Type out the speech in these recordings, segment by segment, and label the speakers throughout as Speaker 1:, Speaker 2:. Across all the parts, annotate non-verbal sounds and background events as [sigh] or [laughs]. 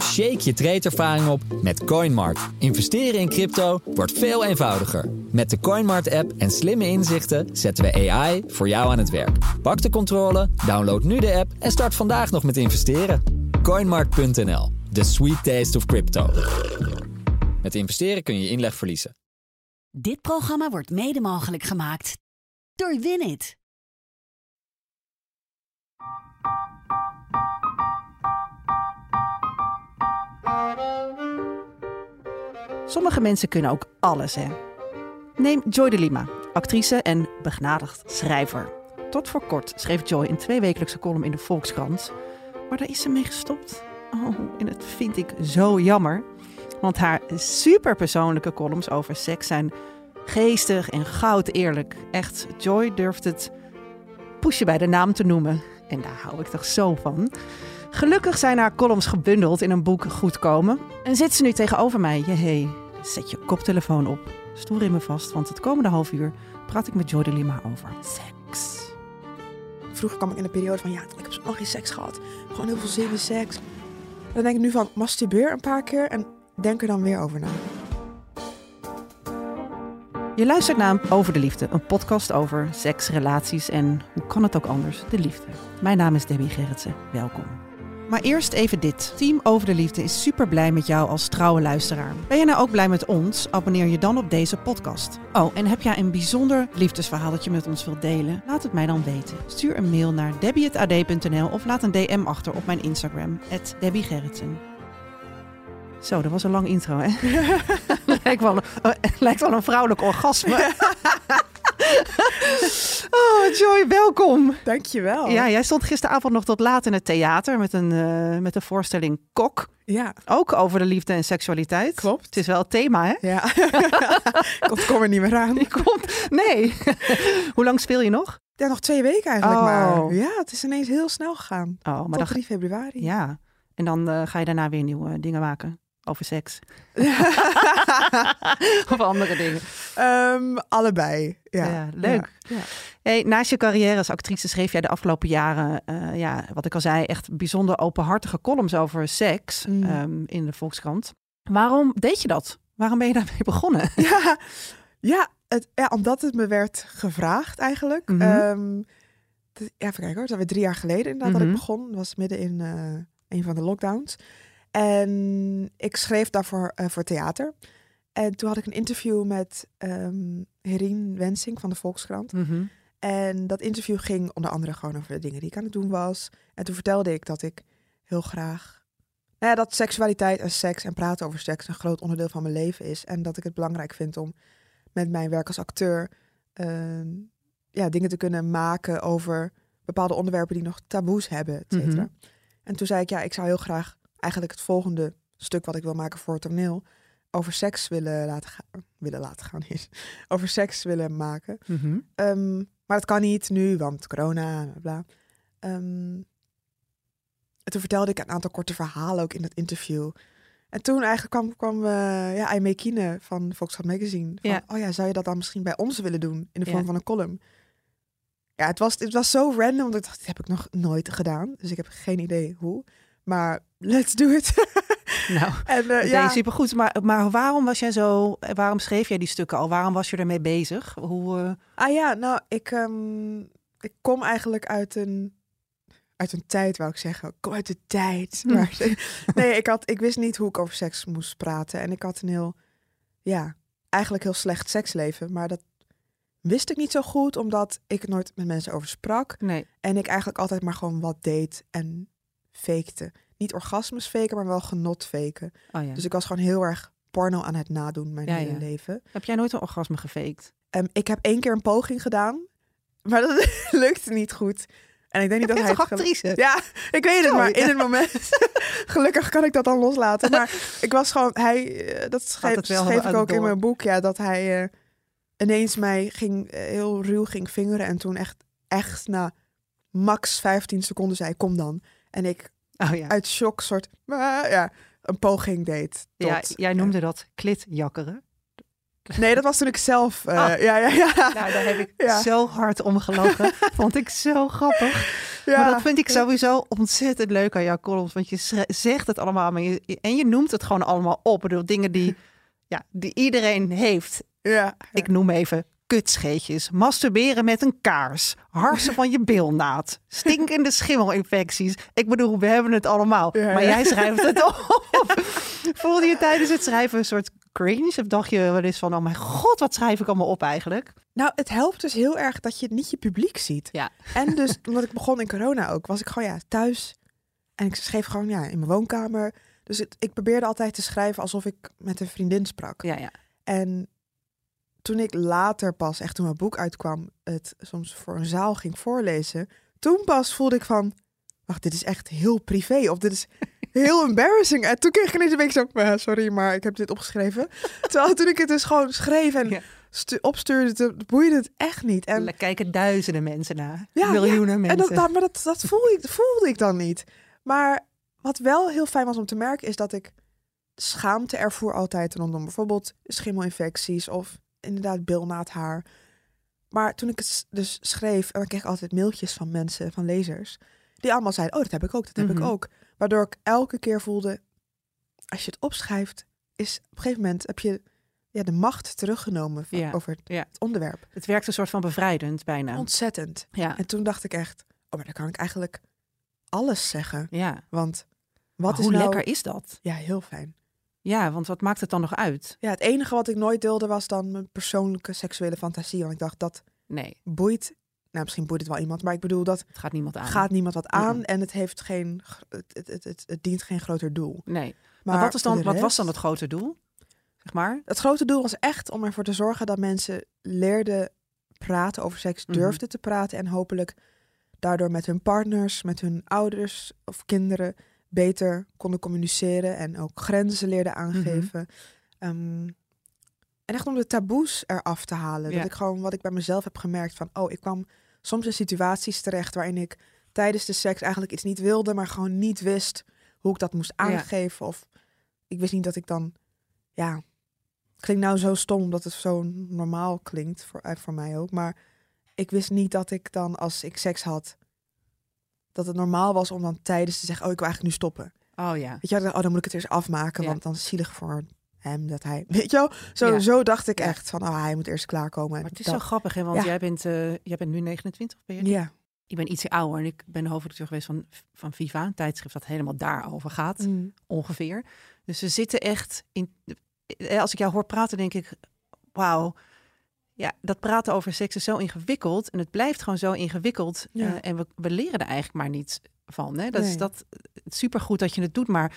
Speaker 1: Shake je tradeervaring op met CoinMart. Investeren in crypto wordt veel eenvoudiger. Met de CoinMart-app en slimme inzichten zetten we AI voor jou aan het werk. Pak de controle, download nu de app en start vandaag nog met investeren. CoinMart.nl, the sweet taste of crypto. Met investeren kun je inleg verliezen.
Speaker 2: Dit programma wordt mede mogelijk gemaakt door Winit.
Speaker 3: Sommige mensen kunnen ook alles, hè? Neem Joy de Lima, actrice en begnadigd schrijver. Tot voor kort schreef Joy een tweewekelijkse column in de Volkskrant. Maar daar is ze mee gestopt. Oh, en dat vind ik zo jammer. Want haar superpersoonlijke columns over seks zijn geestig en goud eerlijk. Echt, Joy durft het poesje bij de naam te noemen. En daar hou ik toch zo van. Gelukkig zijn haar columns gebundeld in een boek Goedkomen. En zit ze nu tegenover mij. Jehé, zet je koptelefoon op. Stoer in me vast, want het komende half uur praat ik met Joy de Lima over seks.
Speaker 4: Vroeger kwam ik in een periode van, ja, ik heb nog geen seks gehad. Gewoon heel veel zin in seks. Dan denk ik nu van, masturbeer een paar keer en denk er dan weer over na.
Speaker 3: Je luistert naar Over de Liefde, een podcast over seks, relaties en hoe kan het ook anders, de liefde. Mijn naam is Debbie Gerritsen, welkom. Maar eerst even dit. Team Over de Liefde is super blij met jou als trouwe luisteraar. Ben je nou ook blij met ons? Abonneer je dan op deze podcast. Oh, en heb jij een bijzonder liefdesverhaal dat je met ons wilt delen? Laat het mij dan weten. Stuur een mail naar debbie.ad.nl of laat een DM achter op mijn Instagram, @debbiegerritsen. Zo, dat was een lang intro, hè? [laughs] lijkt, wel een, lijkt wel een vrouwelijk orgasme. [laughs] [laughs] oh, Joy, welkom.
Speaker 4: Dankjewel.
Speaker 3: Ja, jij stond gisteravond nog tot laat in het theater met een, uh, met de voorstelling Kok.
Speaker 4: Ja.
Speaker 3: Ook over de liefde en seksualiteit.
Speaker 4: Klopt.
Speaker 3: Het is wel het thema, hè?
Speaker 4: Ja. [laughs] ik kom er niet meer aan. [laughs]
Speaker 3: Komt... Nee. Hoe lang speel je nog?
Speaker 4: Ja, nog twee weken eigenlijk
Speaker 3: Oh.
Speaker 4: maar. Ja, het is ineens heel snel gegaan.
Speaker 3: Oh, maar
Speaker 4: Tot
Speaker 3: dan...
Speaker 4: 3 februari.
Speaker 3: Ja. En dan eh, ga je daarna weer nieuwe dingen maken over seks. [laughs] of andere dingen.
Speaker 4: Ehm, allebei. Ja.
Speaker 3: Ja, leuk.
Speaker 4: Ja.
Speaker 3: Hey, naast je carrière als actrice schreef jij de afgelopen jaren, eh, ja, wat ik al zei, echt bijzonder openhartige columns over seks
Speaker 4: Mm.
Speaker 3: ehm, in de Volkskrant. Waarom deed je dat? Waarom ben je daarmee [laughs] begonnen? [laughs]
Speaker 4: Ja, ja, het, ja, omdat het me werd gevraagd eigenlijk.
Speaker 3: Mhm.
Speaker 4: Ehm, ja, even kijken hoor. Is alweer drie jaar geleden inderdaad dat
Speaker 3: Mhm.
Speaker 4: ik begon. Dat was midden in eh, een van de lockdowns. En ik schreef daarvoor eh, voor theater. En toen had ik een interview met ehm Herien Wensing van de Volkskrant.
Speaker 3: Mhm.
Speaker 4: En dat interview ging onder andere gewoon over de dingen die ik aan het doen was. En toen vertelde ik dat ik heel graag. Nou ja, dat seksualiteit en seks en praten over seks een groot onderdeel van mijn leven is. En dat ik het belangrijk vind om met mijn werk als acteur ehm, ja, dingen te kunnen maken over bepaalde onderwerpen die nog taboes hebben, et.
Speaker 3: Mhm.
Speaker 4: En toen zei ik, ja, ik zou heel graag eigenlijk het volgende stuk wat ik wil maken voor het toneel over seks willen laten gaan. Willen laten gaan [laughs] is. Over seks willen maken.
Speaker 3: Mhm.
Speaker 4: Ehm, maar dat kan niet nu, want corona, bla. Ehm, en toen vertelde ik een aantal korte verhalen ook in dat interview. En toen eigenlijk kwam, kwam eh ja, Aimee Kiene van Volkskrant Magazine. Van,
Speaker 3: Ja.
Speaker 4: Oh ja, zou je dat dan misschien bij ons willen doen? In de vorm
Speaker 3: Ja.
Speaker 4: van een column. Ja, het was, het was zo random, ik dacht, dit heb ik nog nooit gedaan. Dus ik heb geen idee hoe. Maar let's do it. [laughs]
Speaker 3: Nou,
Speaker 4: en
Speaker 3: ja.
Speaker 4: ja,
Speaker 3: supergoed. Maar, maar waarom was jij zo, waarom schreef jij die stukken al? Waarom was je ermee bezig? Hoe, eh,
Speaker 4: Ah ja, nou, ik, ehm, ik kom eigenlijk uit een, uit een tijd, wou ik zeggen. Ik kom uit de tijd. [laughs] Maar, [laughs] nee, ik, had, ik wist niet hoe ik over seks moest praten. En ik had een heel, ja, eigenlijk heel slecht seksleven. Maar dat wist ik niet zo goed, omdat ik nooit met mensen over sprak.
Speaker 3: nee.
Speaker 4: En ik eigenlijk altijd maar gewoon wat deed en fakte. Niet orgasmes faken, maar wel genot faken.
Speaker 3: Oh, ja.
Speaker 4: Dus ik was gewoon heel erg porno aan het nadoen mijn
Speaker 3: Ja,
Speaker 4: hele
Speaker 3: ja.
Speaker 4: leven.
Speaker 3: Heb jij nooit een orgasme gefaked?
Speaker 4: Ehm, ik heb één keer een poging gedaan, maar dat [laughs] lukte niet goed. En ik denk niet dat hij
Speaker 3: toch actrice?
Speaker 4: Ja, ik weet het, maar in het moment. [laughs] Gelukkig kan ik dat dan loslaten. Maar [laughs] ik was gewoon, hij, eh, dat schreef, ik ook in mijn boek, ja, dat hij eh, ineens mij ging eh, heel ruw ging vingeren en toen echt, echt na max 15 seconden zei, kom dan. En ik
Speaker 3: Oh ja.
Speaker 4: uit shock soort, ah, ja, een poging deed. Tot,
Speaker 3: ja jij noemde dat klitjakkeren.
Speaker 4: Nee, dat was toen ik zelf, eh,
Speaker 3: Ah.
Speaker 4: ja, ja, ja.
Speaker 3: Nou, daar heb ik
Speaker 4: Ja.
Speaker 3: zo hard om gelachen. [laughs] Vond ik zo grappig.
Speaker 4: Ja,
Speaker 3: Maar dat vind ik sowieso ontzettend leuk aan jouw columns. Want je zegt het allemaal maar je, en je noemt het gewoon allemaal op. Ik bedoel, dingen die, ja, die iedereen heeft.
Speaker 4: ja.
Speaker 3: Ik noem even kutscheetjes, masturberen met een kaars, harsen van je bilnaad, stinkende schimmelinfecties. Ik bedoel, we hebben het allemaal.
Speaker 4: Ja,
Speaker 3: maar jij schrijft het [laughs] op. Voelde je tijdens het schrijven een soort cringe? Of dacht je wel eens van, oh mijn god, wat schrijf ik allemaal op eigenlijk?
Speaker 4: Nou, het helpt dus heel erg dat je niet je publiek ziet.
Speaker 3: Ja.
Speaker 4: En dus, omdat ik begon in corona ook, was ik gewoon ja, thuis. En ik schreef gewoon ja, in mijn woonkamer. Dus het- ik probeerde altijd te schrijven alsof ik met een vriendin sprak.
Speaker 3: Ja, ja.
Speaker 4: En toen ik later pas, echt toen mijn boek uitkwam, het soms voor een zaal ging voorlezen, toen pas voelde ik van, wacht, dit is echt heel privé of dit is [laughs] heel embarrassing. En toen kreeg ik ineens een beetje zo, "Ah, sorry, maar ik heb dit opgeschreven. [laughs] Terwijl toen ik het dus gewoon schreef en
Speaker 3: Ja.
Speaker 4: stu- opstuurde, boeide het echt niet. En,
Speaker 3: Er kijken duizenden mensen naar.
Speaker 4: Ja,
Speaker 3: miljoenen
Speaker 4: en
Speaker 3: mensen.
Speaker 4: dat, dat, maar dat, dat [laughs] voelde, ik, voelde ik dan niet. Maar wat wel heel fijn was om te merken, is dat ik schaamte ervoer altijd rondom bijvoorbeeld schimmelinfecties of inderdaad bilnaadhaar. Maar toen ik het dus schreef, en dan kreeg ik altijd mailtjes van mensen, van lezers, die allemaal zeiden, oh, dat heb ik ook, dat heb
Speaker 3: Mhm.
Speaker 4: ik ook. Waardoor ik elke keer voelde, als je het opschrijft, is op een gegeven moment heb je ja, de macht teruggenomen van,
Speaker 3: Ja,
Speaker 4: over het,
Speaker 3: ja.
Speaker 4: het onderwerp.
Speaker 3: Het werkt een soort van bevrijdend bijna.
Speaker 4: Ontzettend.
Speaker 3: Ja,
Speaker 4: En toen dacht ik echt, oh, maar dan kan ik eigenlijk alles zeggen.
Speaker 3: ja.
Speaker 4: Want wat
Speaker 3: Maar
Speaker 4: is
Speaker 3: hoe
Speaker 4: nou...
Speaker 3: lekker is dat?
Speaker 4: Ja, heel fijn.
Speaker 3: Ja, want wat maakt het dan nog uit?
Speaker 4: Ja, het enige wat ik nooit deelde was dan mijn persoonlijke seksuele fantasie. Want ik dacht, dat
Speaker 3: Nee,
Speaker 4: boeit... Nou, misschien boeit het wel iemand, maar ik bedoel, dat
Speaker 3: het gaat niemand aan.
Speaker 4: gaat niemand wat aan. En het, heeft geen, het, het, het, het, het dient geen groter doel.
Speaker 3: Nee.
Speaker 4: Maar,
Speaker 3: Maar, wat, is dan, wat was dan het grote doel? Zeg maar.
Speaker 4: Het grote doel was echt om ervoor te zorgen dat mensen leerden praten over seks,
Speaker 3: Mhm.
Speaker 4: durfden te praten en hopelijk daardoor met hun partners, met hun ouders of kinderen beter konden communiceren en ook grenzen leerden aangeven. Ehm, en echt om de taboes eraf te halen.
Speaker 3: Ja.
Speaker 4: Dat ik gewoon wat ik bij mezelf heb gemerkt van, oh, ik kwam soms in situaties terecht waarin ik tijdens de seks eigenlijk iets niet wilde, maar gewoon niet wist hoe ik dat moest
Speaker 3: Ja.
Speaker 4: aangeven. Of ik wist niet dat ik dan, ja, klinkt nou zo stom omdat het zo normaal klinkt voor, eh, voor mij ook. Maar ik wist niet dat ik dan als ik seks had, dat het normaal was om dan tijdens te zeggen, oh, ik wil eigenlijk nu stoppen.
Speaker 3: Oh ja.
Speaker 4: Weet je, wel, oh, dan moet ik het eerst afmaken,
Speaker 3: Ja.
Speaker 4: want dan is zielig voor hem dat hij, [laughs] weet je wel, zo,
Speaker 3: Ja.
Speaker 4: zo dacht ik echt van, oh, hij moet eerst klaarkomen.
Speaker 3: Maar het is
Speaker 4: Dat-
Speaker 3: zo grappig, hè? Want
Speaker 4: Ja.
Speaker 3: jij, bent, eh, jij bent nu 29, ben je?
Speaker 4: Ja.
Speaker 3: Ik ben ietsje ouder en ik ben hoofdredacteur geweest van, van Viva, een tijdschrift dat helemaal daarover gaat,
Speaker 4: Mm.
Speaker 3: ongeveer. Dus we zitten echt in. eh, Als ik jou hoor praten, denk ik, wauw. Ja, dat praten over seks is zo ingewikkeld en het blijft gewoon zo ingewikkeld.
Speaker 4: Ja.
Speaker 3: eh, en we, we leren er eigenlijk maar niet van. Hè? Dat is dat supergoed dat je het doet, maar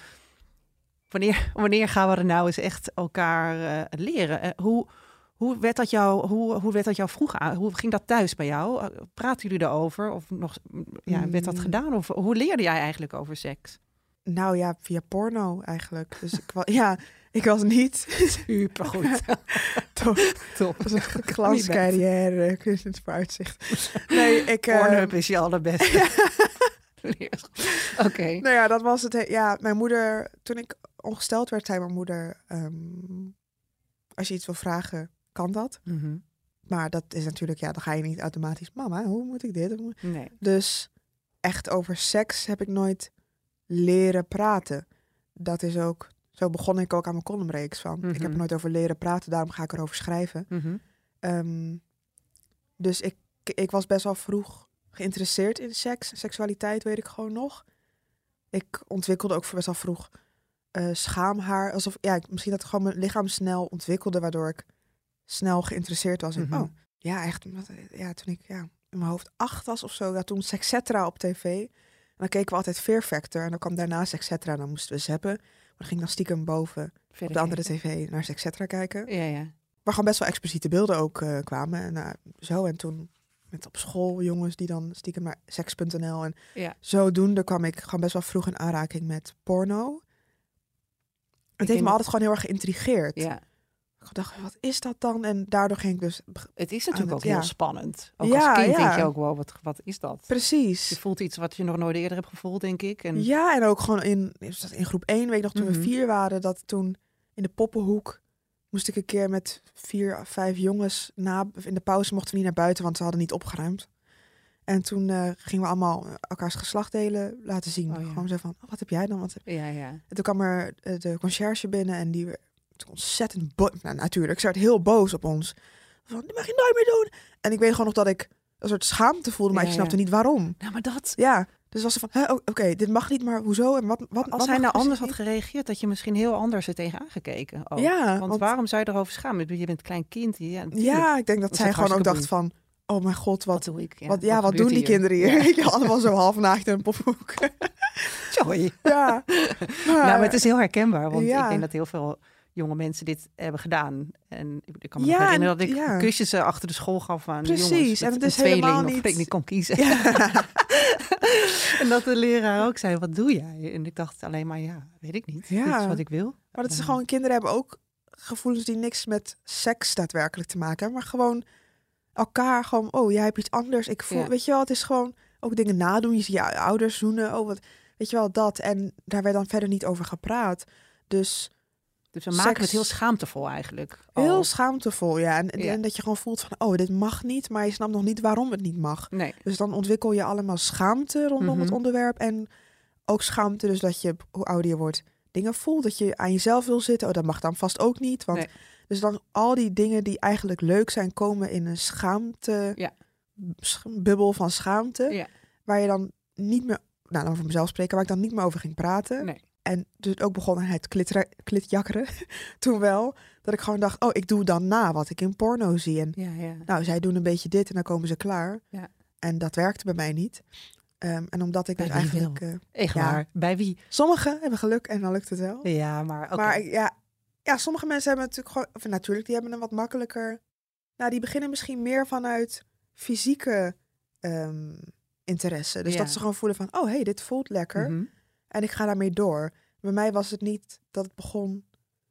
Speaker 3: wanneer, [laughs] wanneer gaan we er nou eens echt elkaar eh, leren? Eh, hoe, hoe, werd dat jou, hoe, hoe werd dat jou vroeger aan? Hoe ging dat thuis bij jou? Eh, Praten jullie erover? Of nog, ja, werd dat
Speaker 4: Mm.
Speaker 3: gedaan? Of hoe leerde jij eigenlijk over seks?
Speaker 4: Nou ja, via porno eigenlijk. Dus ik [laughs] ja, ik was niet
Speaker 3: Supergoed. [laughs]
Speaker 4: top,
Speaker 3: Top. [laughs]
Speaker 4: was een glanscarrière, ik wist het vooruitzicht. Nee, ik... eh,
Speaker 3: Pornhub is je allerbeste. [laughs] Oké.
Speaker 4: Nou ja, dat was het. he- Ja, mijn moeder, toen ik ongesteld werd, zei mijn moeder: ehm, Als je iets wil vragen, kan dat.
Speaker 3: Mhm.
Speaker 4: Maar dat is natuurlijk, ja, dan ga je niet automatisch, mama, hoe moet ik dit? Hoe moet-"
Speaker 3: Nee.
Speaker 4: Dus echt over seks heb ik nooit leren praten. Dat is ook, zo begon ik ook aan mijn columnreeks van. Ik heb er
Speaker 3: Mhm.
Speaker 4: nooit over leren praten, daarom ga ik erover schrijven.
Speaker 3: Mhm.
Speaker 4: Ehm, dus ik, ik was best wel vroeg geïnteresseerd in seks. Seksualiteit weet ik gewoon nog. Ik ontwikkelde ook best wel vroeg eh, schaamhaar. Alsof, ja, misschien dat gewoon mijn lichaam snel ontwikkelde, waardoor ik snel geïnteresseerd was in,
Speaker 3: Mhm.
Speaker 4: oh, ja, echt, wat- ja, toen ik ja, in mijn hoofd acht was of zo, ja, toen Sexetra op tv. En dan keken we altijd Fear Factor en dan kwam daarna Sexetra en dan moesten we zappen. Dan ging ik dan stiekem boven op
Speaker 3: Verder
Speaker 4: de andere
Speaker 3: kijken.
Speaker 4: tv naar Sexetra kijken
Speaker 3: Ja, ja.
Speaker 4: waar gewoon best wel expliciete beelden ook eh, kwamen. En nou, zo en toen met op school jongens die dan stiekem naar seks.nl en
Speaker 3: Ja.
Speaker 4: zodoende kwam ik gewoon best wel vroeg in aanraking met porno. Het heeft me altijd gewoon heel erg geïntrigeerd.
Speaker 3: ja.
Speaker 4: Dacht, wat is dat dan? En daardoor ging ik dus...
Speaker 3: Het is natuurlijk
Speaker 4: het-
Speaker 3: ook heel spannend. Ook
Speaker 4: Ja,
Speaker 3: als kind denk je ook, wow, wat, wat is dat? Je
Speaker 4: Precies.
Speaker 3: voelt iets wat je nog nooit eerder hebt gevoeld, denk ik. En,
Speaker 4: Ja, en ook gewoon in, is dat in groep 1, weet ik nog, toen
Speaker 3: Mhm.
Speaker 4: we vier waren, dat toen in de poppenhoek moest ik een keer met vier of vijf jongens na, in de pauze mochten we niet naar buiten, want ze hadden niet opgeruimd. En toen eh, gingen we allemaal elkaars geslachtdelen laten zien.
Speaker 3: Oh, ja.
Speaker 4: Gewoon zo van, oh, wat heb jij dan? Wat heb...
Speaker 3: Ja, ja.
Speaker 4: En toen kwam er eh, de conciërge binnen en die ontzettend boos. Nou, natuurlijk, ze werd heel boos op ons. Van, dit mag je nooit meer doen. En ik weet gewoon nog dat ik een soort schaamte voelde, maar
Speaker 3: Ja,
Speaker 4: ik snapte
Speaker 3: ja.
Speaker 4: niet waarom.
Speaker 3: Nou, maar dat...
Speaker 4: Ja, dus was ze van, oh, oké, dit mag niet, maar hoezo? En wat, wat,
Speaker 3: Als
Speaker 4: wat
Speaker 3: hij nou anders had gereageerd, dat je misschien heel anders er tegenaan gekeken. ook.
Speaker 4: Ja,
Speaker 3: want,
Speaker 4: want-
Speaker 3: waarom zou je erover schamen? Je bent een klein kind. Ja, natuurlijk.
Speaker 4: Ja, ik denk dat
Speaker 3: Dat
Speaker 4: zij gewoon ook dacht van, oh mijn god,
Speaker 3: wat,
Speaker 4: wat,
Speaker 3: doe ik?
Speaker 4: wat, ja, wat, doen die
Speaker 3: hier?
Speaker 4: kinderen hier?
Speaker 3: Ja. [laughs]
Speaker 4: Allemaal zo half naakt een pophoek. [laughs]
Speaker 3: Sorry.
Speaker 4: ja,
Speaker 3: Nou, maar het is heel herkenbaar, want
Speaker 4: Ja.
Speaker 3: ik denk dat heel veel jonge mensen dit hebben gedaan. En ik, kan me
Speaker 4: Ja,
Speaker 3: herinneren dat ik
Speaker 4: ja.
Speaker 3: kusjes eh, achter de school gaf aan
Speaker 4: Precies,
Speaker 3: jongens.
Speaker 4: en
Speaker 3: met
Speaker 4: het is helemaal niet-
Speaker 3: ik niet kon kiezen.
Speaker 4: Ja. [laughs]
Speaker 3: en dat de leraar ook zei, wat doe jij? En ik dacht alleen maar, ja, weet ik niet. Dit
Speaker 4: Ja.
Speaker 3: is wat ik wil.
Speaker 4: Maar dat is gewoon, kinderen hebben ook gevoelens die niks met seks daadwerkelijk te maken hebben. Maar gewoon elkaar gewoon, oh, jij hebt iets anders. Ik voel, weet je wel, het is gewoon ook dingen nadoen. Je ziet je ouders zoenen, oh, wat, weet je wel, dat. En daar werd dan verder niet over gepraat. Dus
Speaker 3: Dus we maken het heel schaamtevol eigenlijk.
Speaker 4: heel schaamtevol, ja. En,
Speaker 3: Ja.
Speaker 4: en dat je gewoon voelt van, oh, dit mag niet. Maar je snapt nog niet waarom het niet mag.
Speaker 3: Nee,
Speaker 4: Dus dan ontwikkel je allemaal schaamte rondom het
Speaker 3: Mhm.
Speaker 4: onderwerp. En ook schaamte dus dat je, hoe ouder je wordt, dingen voelt. Dat je aan jezelf wil zitten. Oh, dat mag dan vast ook niet. Want
Speaker 3: Nee.
Speaker 4: dus dan al die dingen die eigenlijk leuk zijn, komen in een schaamte,
Speaker 3: Ja.
Speaker 4: bubbel van schaamte.
Speaker 3: Ja.
Speaker 4: Waar je dan niet meer, nou dan voor mezelf spreken, waar ik dan niet meer over ging praten.
Speaker 3: nee.
Speaker 4: En dus ook begon het klitjakkeren [laughs] toen wel. Dat ik gewoon dacht, oh, ik doe dan na wat ik in porno zie. En
Speaker 3: Ja, ja.
Speaker 4: nou, zij doen een beetje dit en dan komen ze klaar.
Speaker 3: Ja.
Speaker 4: En dat werkte bij mij niet. Ehm, en omdat ik
Speaker 3: Bij
Speaker 4: dus eigenlijk...
Speaker 3: Echt
Speaker 4: Ja.
Speaker 3: waar. Bij wie?
Speaker 4: sommigen hebben geluk en dan lukt het wel.
Speaker 3: Ja, maar oké.
Speaker 4: Maar ja, ja, sommige mensen hebben natuurlijk gewoon... Of natuurlijk, die hebben een wat makkelijker... Nou, die beginnen misschien meer vanuit fysieke ehm, interesse. Dus dat ze gewoon voelen van... Oh, hey, dit voelt lekker.
Speaker 3: Mhm.
Speaker 4: En ik ga daarmee door. Bij mij was het niet dat het begon...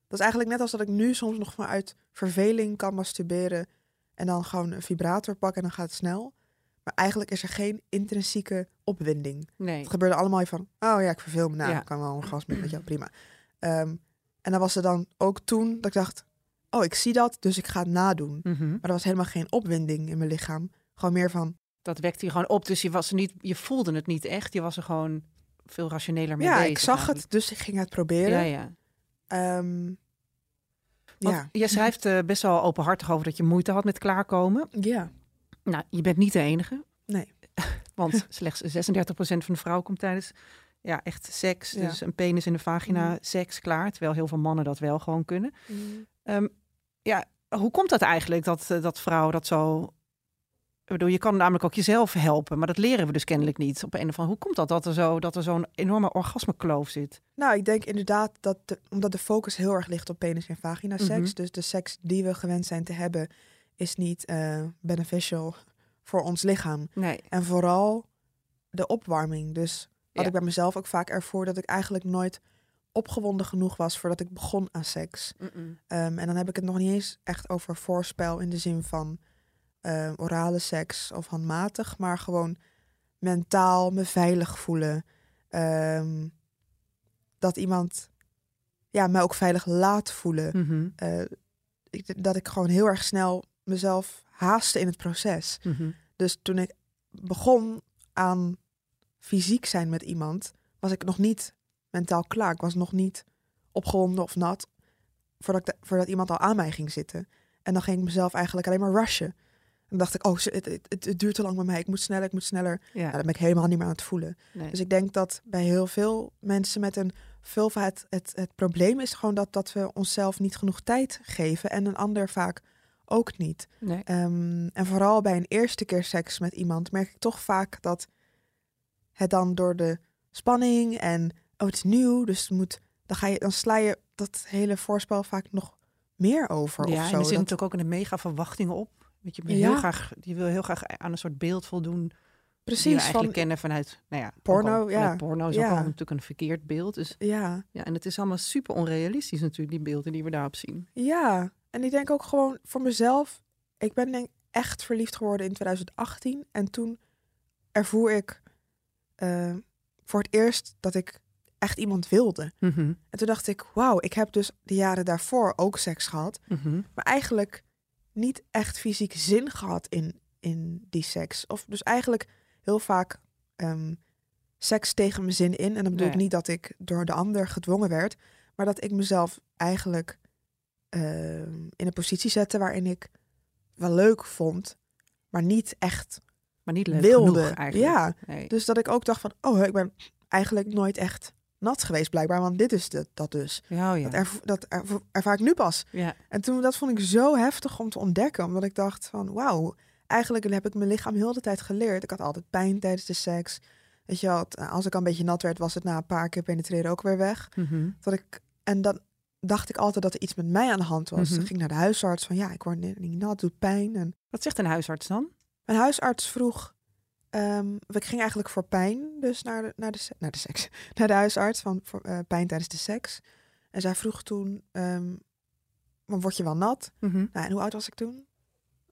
Speaker 4: Dat is eigenlijk net als dat ik nu soms nog vanuit verveling kan masturberen... en dan gewoon een vibrator pakken en dan gaat het snel. Maar eigenlijk is er geen intrinsieke opwinding.
Speaker 3: Nee.
Speaker 4: Het gebeurde allemaal van... Oh ja, ik verveel me. Nou,
Speaker 3: Ja.
Speaker 4: ik kan wel een gas met, met jou, prima. Ehm, en dan was er dan ook toen dat ik dacht... Oh, ik zie dat, dus ik ga het nadoen.
Speaker 3: Mhm.
Speaker 4: Maar er was helemaal geen opwinding in mijn lichaam. Gewoon meer van...
Speaker 3: Dat wekte je gewoon op. Dus je, was niet, je voelde het niet echt. Je was er gewoon veel rationeler mee
Speaker 4: ja,
Speaker 3: bezig.
Speaker 4: ik zag
Speaker 3: eigenlijk.
Speaker 4: het, dus ik ging het proberen.
Speaker 3: Ja, ja. Want
Speaker 4: ja.
Speaker 3: Je schrijft eh, best wel openhartig over dat je moeite had met klaarkomen.
Speaker 4: ja,
Speaker 3: Nou, je bent niet de enige.
Speaker 4: nee. [laughs]
Speaker 3: Want [laughs] slechts 36% van de vrouwen komt tijdens ja, echt seks,
Speaker 4: Ja.
Speaker 3: dus een penis in de vagina,
Speaker 4: Mhm.
Speaker 3: seks klaar. Terwijl heel veel mannen dat wel gewoon kunnen. Ehm, ja, hoe komt dat eigenlijk dat, eh, dat vrouwen dat zo... Ik bedoel, je kan namelijk ook jezelf helpen, maar dat leren we dus kennelijk niet. Op een of andere, hoe komt dat dat er zo dat er zo'n enorme orgasmekloof zit?
Speaker 4: Nou, ik denk inderdaad dat de, omdat de focus heel erg ligt op penis en vagina seks.
Speaker 3: Mhm.
Speaker 4: Dus de seks die we gewend zijn te hebben is niet eh, beneficial voor ons lichaam.
Speaker 3: Nee.
Speaker 4: En vooral de opwarming. Dus wat
Speaker 3: Ja.
Speaker 4: ik bij mezelf ook vaak ervoor dat ik eigenlijk nooit opgewonden genoeg was voordat ik begon aan seks. Ehm, en dan heb ik het nog niet eens echt over voorspel in de zin van eh, orale seks of handmatig, maar gewoon mentaal me veilig voelen. Ehm, dat iemand ja, mij ook veilig laat voelen.
Speaker 3: Mhm.
Speaker 4: Eh, ik, dat ik gewoon heel erg snel mezelf haastte in het proces.
Speaker 3: Mhm.
Speaker 4: Dus toen ik begon aan fysiek zijn met iemand, was ik nog niet mentaal klaar. Ik was nog niet opgewonden of nat voordat, ik de- voordat iemand al aan mij ging zitten. En dan ging ik mezelf eigenlijk alleen maar rushen. En dan dacht ik, oh, het, het, duurt te lang bij mij. Ik moet sneller, ik moet sneller.
Speaker 3: Ja,
Speaker 4: Ja, dan ben ik helemaal niet meer aan het voelen.
Speaker 3: nee.
Speaker 4: Dus ik denk dat bij heel veel mensen met een vulva het, het, het probleem is gewoon dat, dat we onszelf niet genoeg tijd geven. En een ander vaak ook niet.
Speaker 3: nee.
Speaker 4: Ehm, en vooral bij een eerste keer seks met iemand merk ik toch vaak dat het dan door de spanning en oh, het is nieuw, dus moet, dan, ga je, dan sla je dat hele voorspel vaak nog meer over.
Speaker 3: Ja,
Speaker 4: of
Speaker 3: en er zit
Speaker 4: Dat-
Speaker 3: natuurlijk ook een mega verwachting op. Want je, bent
Speaker 4: Ja.
Speaker 3: heel graag, je wil heel graag aan een soort beeld voldoen die we
Speaker 4: precies
Speaker 3: eigenlijk
Speaker 4: van
Speaker 3: kennen vanuit nou ja,
Speaker 4: Porno,
Speaker 3: al-
Speaker 4: ja.
Speaker 3: Porno is
Speaker 4: Ja.
Speaker 3: ook al natuurlijk een verkeerd beeld. Dus,
Speaker 4: ja,
Speaker 3: ja, en het is allemaal super onrealistisch natuurlijk, die beelden die we daarop zien.
Speaker 4: ja. En ik denk ook gewoon voor mezelf. Ik ben denk echt verliefd geworden in 2018 en toen ervoer ik eh, voor het eerst dat ik echt iemand wilde.
Speaker 3: Mhm,
Speaker 4: En toen dacht ik, wauw, ik heb dus de jaren daarvoor ook seks gehad.
Speaker 3: mhm.
Speaker 4: Maar eigenlijk niet echt fysiek zin gehad in, in die seks. Of dus eigenlijk heel vaak ehm, seks tegen mijn zin in. En dan bedoel ik niet dat ik door de ander gedwongen werd, maar dat ik mezelf eigenlijk ehm, in een positie zette waarin ik wel leuk vond, maar niet echt
Speaker 3: Maar niet leuk
Speaker 4: wilde.
Speaker 3: genoeg eigenlijk.
Speaker 4: Ja,
Speaker 3: Nee.
Speaker 4: dus dat ik ook dacht van, oh, ik ben eigenlijk nooit echt nat geweest blijkbaar, want dit is de, dat dus.
Speaker 3: Ja, oh ja.
Speaker 4: Dat, erv- dat erv- ervaar ik nu pas.
Speaker 3: ja.
Speaker 4: En toen, dat vond ik zo heftig om te ontdekken, omdat ik dacht van, wauw, eigenlijk heb ik mijn lichaam heel de tijd geleerd. Ik had altijd pijn tijdens de seks. Weet je wel, het- als ik al een beetje nat werd, was het na een paar keer penetreren ook weer weg.
Speaker 3: Mhm.
Speaker 4: Dat ik, en dan dacht ik altijd dat er iets met mij aan de hand was. Ik ging naar de huisarts van, ja, ik word niet nat, doet pijn. En
Speaker 3: Wat zegt een huisarts dan?
Speaker 4: mijn huisarts vroeg, ehm, ik ging eigenlijk voor pijn, dus naar de, naar de, naar de seks, [laughs] naar de huisarts van voor, eh, pijn tijdens de seks. En zij vroeg toen, ehm, maar word je wel nat?
Speaker 3: Mhm.
Speaker 4: Nou, en hoe oud was ik toen?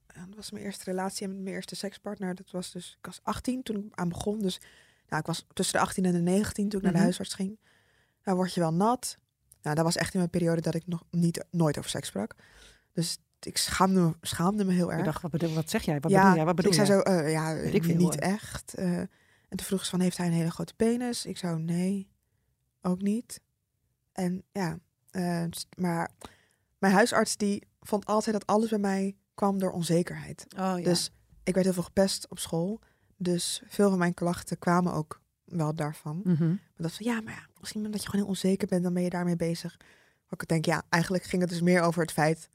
Speaker 4: En dat was mijn eerste relatie met mijn eerste sekspartner. Dat was dus, ik was 18 toen ik aan begon. Dus nou, ik was tussen de 18 en de 19 toen ik naar
Speaker 3: Mhm.
Speaker 4: de huisarts ging. Nou, word je wel nat? Nou, dat was echt in mijn periode dat ik nog niet, nooit over seks sprak. Dus ik schaamde me, schaamde me heel erg.
Speaker 3: Ik dacht, wat, bedoel, wat zeg jij? Wat
Speaker 4: ja,
Speaker 3: bedoel jij? Wat bedoel
Speaker 4: ik
Speaker 3: jij?
Speaker 4: zei zo, eh, ja,
Speaker 3: ik
Speaker 4: niet
Speaker 3: hoor.
Speaker 4: echt. eh. en toen vroeg ze van, heeft hij een hele grote penis? Ik zou, nee, ook niet. En ja, eh, maar mijn huisarts die vond altijd dat alles bij mij kwam door onzekerheid.
Speaker 3: Oh, ja.
Speaker 4: Dus ik werd heel veel gepest op school. Dus veel van mijn klachten kwamen ook wel daarvan.
Speaker 3: Mhm.
Speaker 4: Maar dat van, ja, maar ja, misschien omdat je gewoon heel onzeker bent, dan ben je daarmee bezig. Maar ik denk, ja, eigenlijk ging het dus meer over het feit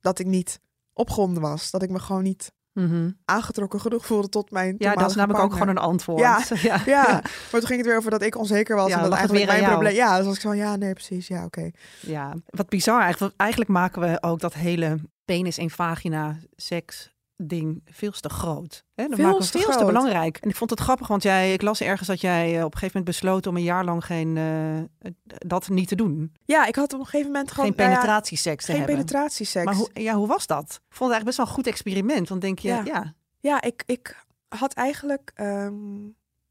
Speaker 4: dat ik niet opgewonden was. Dat ik me gewoon niet
Speaker 3: Mhm.
Speaker 4: aangetrokken genoeg voelde tot mijn
Speaker 3: Ja, dat is namelijk ook gewoon een antwoord.
Speaker 4: Ja, [laughs]
Speaker 3: ja. [laughs]
Speaker 4: Ja, maar toen ging het weer over dat ik onzeker was.
Speaker 3: Ja,
Speaker 4: en dat eigenlijk mijn
Speaker 3: jou.
Speaker 4: probleem... Ja, dus was ik zo van, ja, nee, precies. Ja, oké.
Speaker 3: Ja, wat bizar eigenlijk. Want eigenlijk maken we ook dat hele penis en vagina seks ding veel te groot. Hè? Dat
Speaker 4: Veel
Speaker 3: maken we
Speaker 4: te
Speaker 3: veel te
Speaker 4: groot.
Speaker 3: belangrijk. En ik vond het grappig, want jij, ik las ergens dat jij eh, op een gegeven moment besloot om een jaar lang geen, eh, dat niet te doen.
Speaker 4: Ja, ik had op een gegeven moment gewoon...
Speaker 3: geen
Speaker 4: nou ja,
Speaker 3: penetratieseks te
Speaker 4: geen
Speaker 3: hebben.
Speaker 4: penetratieseks.
Speaker 3: Maar hoe, ja, hoe was dat? Ik vond het eigenlijk best wel een goed experiment. Want denk je,
Speaker 4: Ja.
Speaker 3: ja,
Speaker 4: Ja, ik, ik had eigenlijk... ehm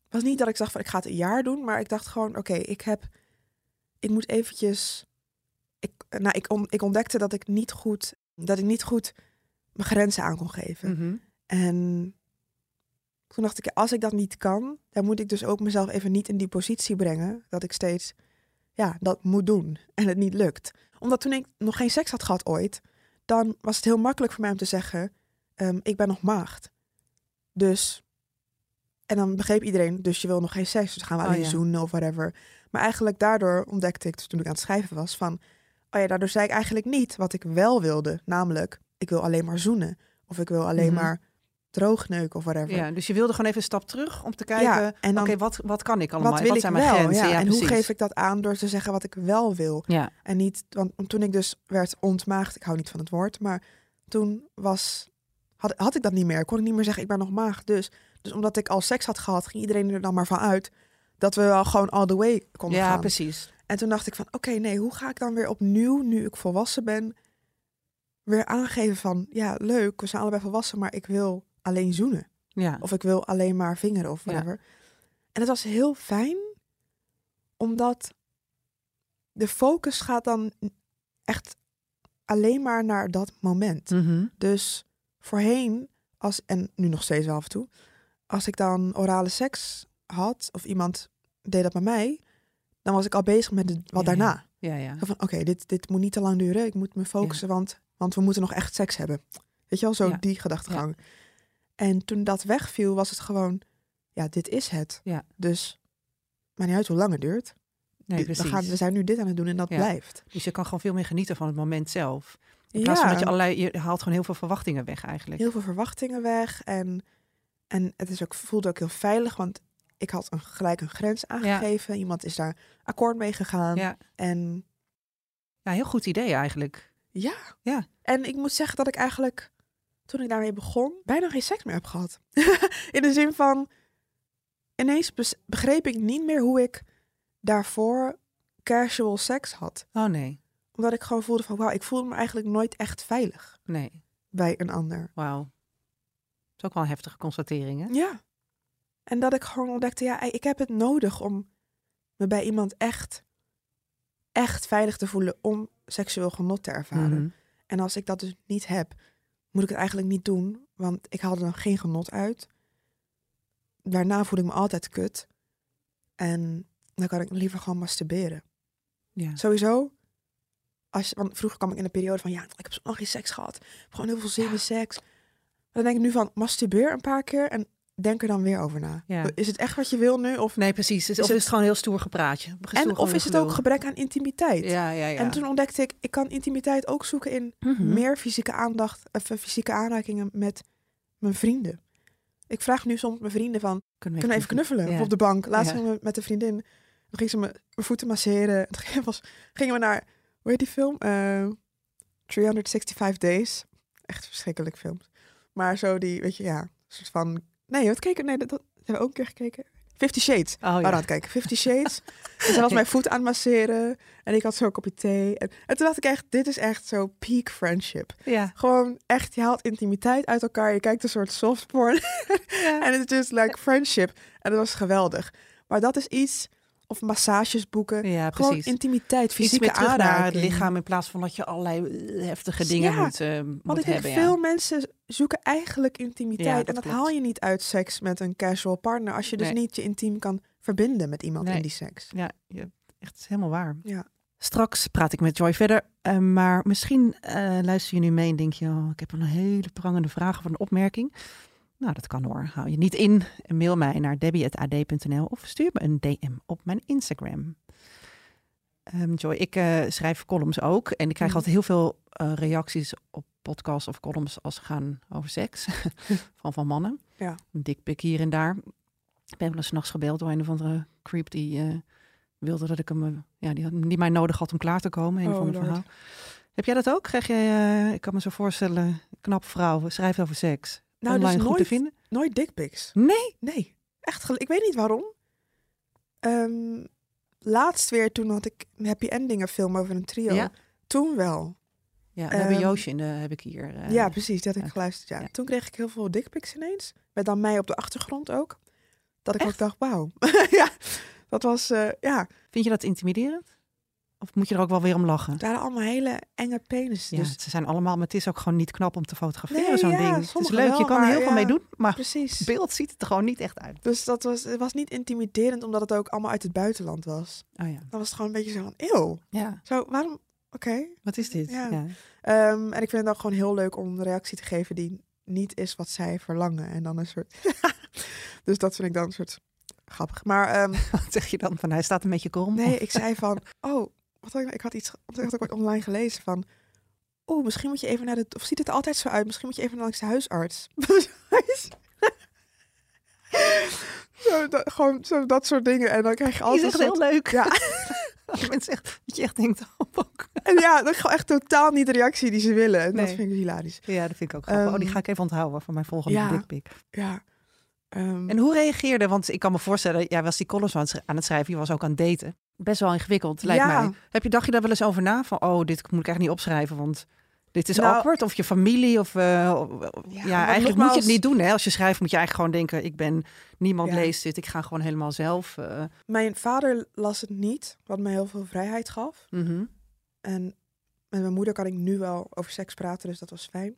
Speaker 4: was niet dat ik dacht van, ik ga het een jaar doen. Maar ik dacht gewoon, oké, ik heb... Ik moet eventjes... Ik, nou, ik, on- ik ontdekte dat ik niet goed... Dat ik niet goed mijn grenzen aan kon geven.
Speaker 3: Mhm.
Speaker 4: En toen dacht ik, als ik dat niet kan, dan moet ik dus ook mezelf even niet in die positie brengen dat ik steeds, ja, dat moet doen en het niet lukt. Omdat toen ik nog geen seks had gehad ooit, dan was het heel makkelijk voor mij om te zeggen, ehm, ik ben nog maagd. Dus, en dan begreep iedereen, dus je wil nog geen seks, dus gaan we
Speaker 3: Oh,
Speaker 4: alleen
Speaker 3: ja.
Speaker 4: zoenen of whatever. Maar eigenlijk daardoor ontdekte ik, dus toen ik aan het schrijven was, van, oh ja, daardoor zei ik eigenlijk niet wat ik wel wilde. Namelijk, ik wil alleen maar zoenen. Of ik wil alleen
Speaker 3: Mhm.
Speaker 4: maar droogneuken of whatever.
Speaker 3: ja, dus je wilde gewoon even een stap terug om te kijken,
Speaker 4: Ja, en dan-
Speaker 3: oké, wat, wat kan ik allemaal?
Speaker 4: wat wil
Speaker 3: wat
Speaker 4: ik
Speaker 3: zijn
Speaker 4: wel?
Speaker 3: mijn grenzen?
Speaker 4: Ja, en hoe geef ik dat aan door te zeggen wat ik wel wil?
Speaker 3: Ja,
Speaker 4: En niet, want toen ik dus werd ontmaagd, ik hou niet van het woord, maar toen was, had, had ik dat niet meer. Kon ik niet meer zeggen, ik ben nog maagd. Dus, dus omdat ik al seks had gehad, ging iedereen er dan maar van uit dat we wel gewoon all the way konden
Speaker 3: ja
Speaker 4: gaan.
Speaker 3: precies.
Speaker 4: En toen dacht ik van, oké, nee, hoe ga ik dan weer opnieuw, nu ik volwassen ben, weer aangeven van, ja, leuk, we zijn allebei volwassen, maar ik wil alleen zoenen.
Speaker 3: Ja.
Speaker 4: Of ik wil alleen maar vingeren of
Speaker 3: Ja.
Speaker 4: whatever. En het was heel fijn, omdat de focus gaat dan echt alleen maar naar dat moment.
Speaker 3: Mhm.
Speaker 4: Dus voorheen, als, en nu nog steeds wel af en toe, als ik dan orale seks had of iemand deed dat bij mij, dan was ik al bezig met de, wat
Speaker 3: Ja,
Speaker 4: daarna.
Speaker 3: Ja, ja.
Speaker 4: Van, oké, dit, dit moet niet te lang duren. Ik moet me focussen, want, want we moeten nog echt seks hebben. Weet je wel, zo
Speaker 3: Ja.
Speaker 4: die gedachtegang. En toen dat wegviel, was het gewoon, ja, dit is het.
Speaker 3: Ja.
Speaker 4: Dus, maar niet uit hoe lang het duurt.
Speaker 3: Nee,
Speaker 4: we, gaan, we zijn nu dit aan het doen en dat
Speaker 3: Ja.
Speaker 4: blijft.
Speaker 3: Dus je kan gewoon veel meer genieten van het moment zelf. In plaats van dat je allerlei, je haalt gewoon heel veel verwachtingen weg eigenlijk.
Speaker 4: heel veel verwachtingen weg. En, en het is ook, voelde ook heel veilig, want ik had een, gelijk een grens aangegeven. Iemand is daar akkoord mee gegaan.
Speaker 3: Ja.
Speaker 4: En
Speaker 3: Ja, heel goed idee eigenlijk.
Speaker 4: Ja.
Speaker 3: Ja.
Speaker 4: En ik moet zeggen dat ik eigenlijk, toen ik daarmee begon, bijna geen seks meer heb gehad. [laughs] In de zin van, ineens begreep ik niet meer hoe ik daarvoor casual seks had.
Speaker 3: Oh nee,
Speaker 4: Omdat ik gewoon voelde van, wauw, ik voelde me eigenlijk nooit echt veilig
Speaker 3: nee.
Speaker 4: bij een ander.
Speaker 3: Wauw. Dat is ook wel een heftige constatering, hè?
Speaker 4: Ja. En dat ik gewoon ontdekte, ja, ik heb het nodig om me bij iemand echt, echt veilig te voelen om seksueel genot te ervaren.
Speaker 3: Mhm.
Speaker 4: En als ik dat dus niet heb, moet ik het eigenlijk niet doen, want ik haal er dan geen genot uit. daarna voel ik me altijd kut. En dan kan ik liever gewoon masturberen.
Speaker 3: Ja.
Speaker 4: Sowieso, als, want vroeger kwam ik in een periode van, ja, ik heb lang geen seks gehad. Gewoon heel veel zin in seks. Dan denk ik nu van, masturbeer een paar keer en denk er dan weer over na.
Speaker 3: Ja.
Speaker 4: Is het echt wat je wil nu? Of,
Speaker 3: Nee, precies. Is of
Speaker 4: het-
Speaker 3: is het gewoon heel stoer gepraatje?
Speaker 4: En of is het ook gebrek aan intimiteit?
Speaker 3: Ja, ja, ja.
Speaker 4: En toen ontdekte ik, ik kan intimiteit ook zoeken in
Speaker 3: Mhm.
Speaker 4: meer fysieke aandacht, of eh, fysieke aanrakingen met mijn vrienden. Ik vraag nu soms mijn vrienden van,
Speaker 3: Kunnen
Speaker 4: we even knuffelen op de bank? Laatst gingen we met een vriendin, dan ging ze mijn voeten masseren. [laughs] Toen gingen we, gingen we naar, hoe heet die film? Eh 365 Days. Echt verschrikkelijk films. Maar zo die, weet je, ja, soort van, nee, wat keken? Nee, dat, dat hebben we ook een keer gekeken. Fifty Shades.
Speaker 3: Oh,
Speaker 4: waren aan het kijken. Fifty Shades. [laughs] en ze was mijn voet aan het masseren. En ik had zo'n kopje thee. En, en toen dacht ik echt, dit is echt zo peak friendship.
Speaker 3: Ja.
Speaker 4: Gewoon echt, je haalt intimiteit uit elkaar. Je kijkt een soort softporn. [laughs] En het is just like friendship. En dat was geweldig. Maar dat is iets, of massages boeken.
Speaker 3: Ja,
Speaker 4: Gewoon
Speaker 3: precies.
Speaker 4: intimiteit,
Speaker 3: Iets
Speaker 4: fysieke
Speaker 3: het
Speaker 4: aanraking.
Speaker 3: lichaam in plaats van dat je allerlei eh, heftige dingen
Speaker 4: Ja,
Speaker 3: moet, moet
Speaker 4: Want ik denk, veel mensen zoeken eigenlijk intimiteit.
Speaker 3: Ja,
Speaker 4: en
Speaker 3: dat
Speaker 4: dat
Speaker 3: klopt.
Speaker 4: haal je niet uit seks met een casual partner. Als je dus
Speaker 3: Nee.
Speaker 4: niet je intiem kan verbinden met iemand
Speaker 3: Nee.
Speaker 4: in die seks.
Speaker 3: Ja, je, echt is helemaal waar.
Speaker 4: Ja.
Speaker 3: Straks praat ik met Joy verder. eh, maar misschien luister je nu mee en denk je... Oh, ik heb een hele prangende vraag of een opmerking. Nou, dat kan hoor. Hou je niet in. En mail mij naar debbie.ad.nl of stuur me een DM op mijn Instagram. Ehm, Joy, ik eh, schrijf columns ook. En ik krijg
Speaker 4: Mhm.
Speaker 3: altijd heel veel eh, reacties op podcasts of columns als ze gaan over seks. [laughs] van, van mannen.
Speaker 4: Ja.
Speaker 3: Een dikpik hier en daar. Ik ben wel eens nachts gebeld door een of andere creep die eh, wilde dat ik hem, ja, die, had- die mij nodig had om klaar te komen. Een
Speaker 4: Oh,
Speaker 3: van een
Speaker 4: Lord.
Speaker 3: verhaal. Heb jij dat ook? Krijg jij, ik kan me zo voorstellen, knap vrouw, schrijft over seks.
Speaker 4: Nou,
Speaker 3: Online
Speaker 4: dus
Speaker 3: goed
Speaker 4: nooit,
Speaker 3: te vinden?
Speaker 4: nooit dickpics.
Speaker 3: Nee.
Speaker 4: Nee, echt. Ik weet niet waarom. Ehm, laatst weer, toen had ik een happy endingen film over een trio.
Speaker 3: Ja.
Speaker 4: Toen wel.
Speaker 3: Ja, we hebben
Speaker 4: Ehm,
Speaker 3: Joosje in de, heb ik hier. eh,
Speaker 4: ja, precies. Dat had ik geluisterd. Ja.
Speaker 3: Ja.
Speaker 4: Toen kreeg ik heel veel dickpics ineens. Met dan mij op de achtergrond ook. Dat ik
Speaker 3: Echt?
Speaker 4: ook dacht, wauw. [laughs] ja, dat was, eh, ja.
Speaker 3: Vind je dat intimiderend? Of moet je er ook wel weer om lachen?
Speaker 4: Het waren allemaal hele enge penissen.
Speaker 3: Ja,
Speaker 4: Dus
Speaker 3: ze zijn allemaal, maar het is ook gewoon niet knap om te fotograferen,
Speaker 4: Nee,
Speaker 3: zo'n
Speaker 4: ja,
Speaker 3: ding. Het is leuk, je kan er heel veel mee doen, maar
Speaker 4: precies.
Speaker 3: beeld ziet het er gewoon niet echt uit.
Speaker 4: Dus dat was, het was niet intimiderend, omdat het ook allemaal uit het buitenland was.
Speaker 3: Oh ja.
Speaker 4: Dan was het gewoon een beetje zo van, eeuw.
Speaker 3: Ja,
Speaker 4: Zo, waarom? Oké.
Speaker 3: wat is dit?
Speaker 4: Ja.
Speaker 3: Ja.
Speaker 4: Ehm, en ik vind het ook gewoon heel leuk om een reactie te geven die niet is wat zij verlangen. En dan een soort. [laughs] dus dat vind ik dan een soort grappig. Maar ehm, [laughs]
Speaker 3: Wat zeg je dan? Van hij staat een beetje krom?
Speaker 4: nee, ik zei van. Oh, wat had ik, ik had iets. Had ooit online gelezen van. Oeh, misschien moet je even naar de. Of ziet het er altijd zo uit? Misschien moet je even langs de huisarts. [laughs] [laughs] zo, dat, gewoon zo dat soort dingen. En dan krijg je altijd.
Speaker 3: is echt heel leuk.
Speaker 4: Ja, [laughs]
Speaker 3: mensen echt, dat je echt denkt, oh, ook.
Speaker 4: en ja, dat is gewoon echt totaal niet de reactie die ze willen. En dat vind ik hilarisch.
Speaker 3: Ja, dat vind ik ook grappig. oh, die
Speaker 4: Ehm,
Speaker 3: ga ik even onthouden voor mijn volgende
Speaker 4: ja.
Speaker 3: dickpic.
Speaker 4: Ja. Ehm,
Speaker 3: En hoe reageerde, want ik kan me voorstellen, jij was die columns aan het schri- aan het schrijven, je was ook aan het daten. Best wel ingewikkeld, lijkt
Speaker 4: Ja.
Speaker 3: mij. Heb je, dacht je daar wel eens over na? Van, oh, dit moet ik echt niet opschrijven, want dit is
Speaker 4: Nou,
Speaker 3: awkward. Of je familie, of... eh, ja, eigenlijk moet je het niet doen. Hè? Als je schrijft moet je eigenlijk gewoon denken, ik ben... Niemand
Speaker 4: Ja.
Speaker 3: leest dit, ik ga gewoon helemaal zelf. eh,
Speaker 4: Mijn vader las het niet, wat mij heel veel vrijheid gaf.
Speaker 3: mhm.
Speaker 4: En met mijn moeder kan ik nu wel over seks praten, dus dat was fijn.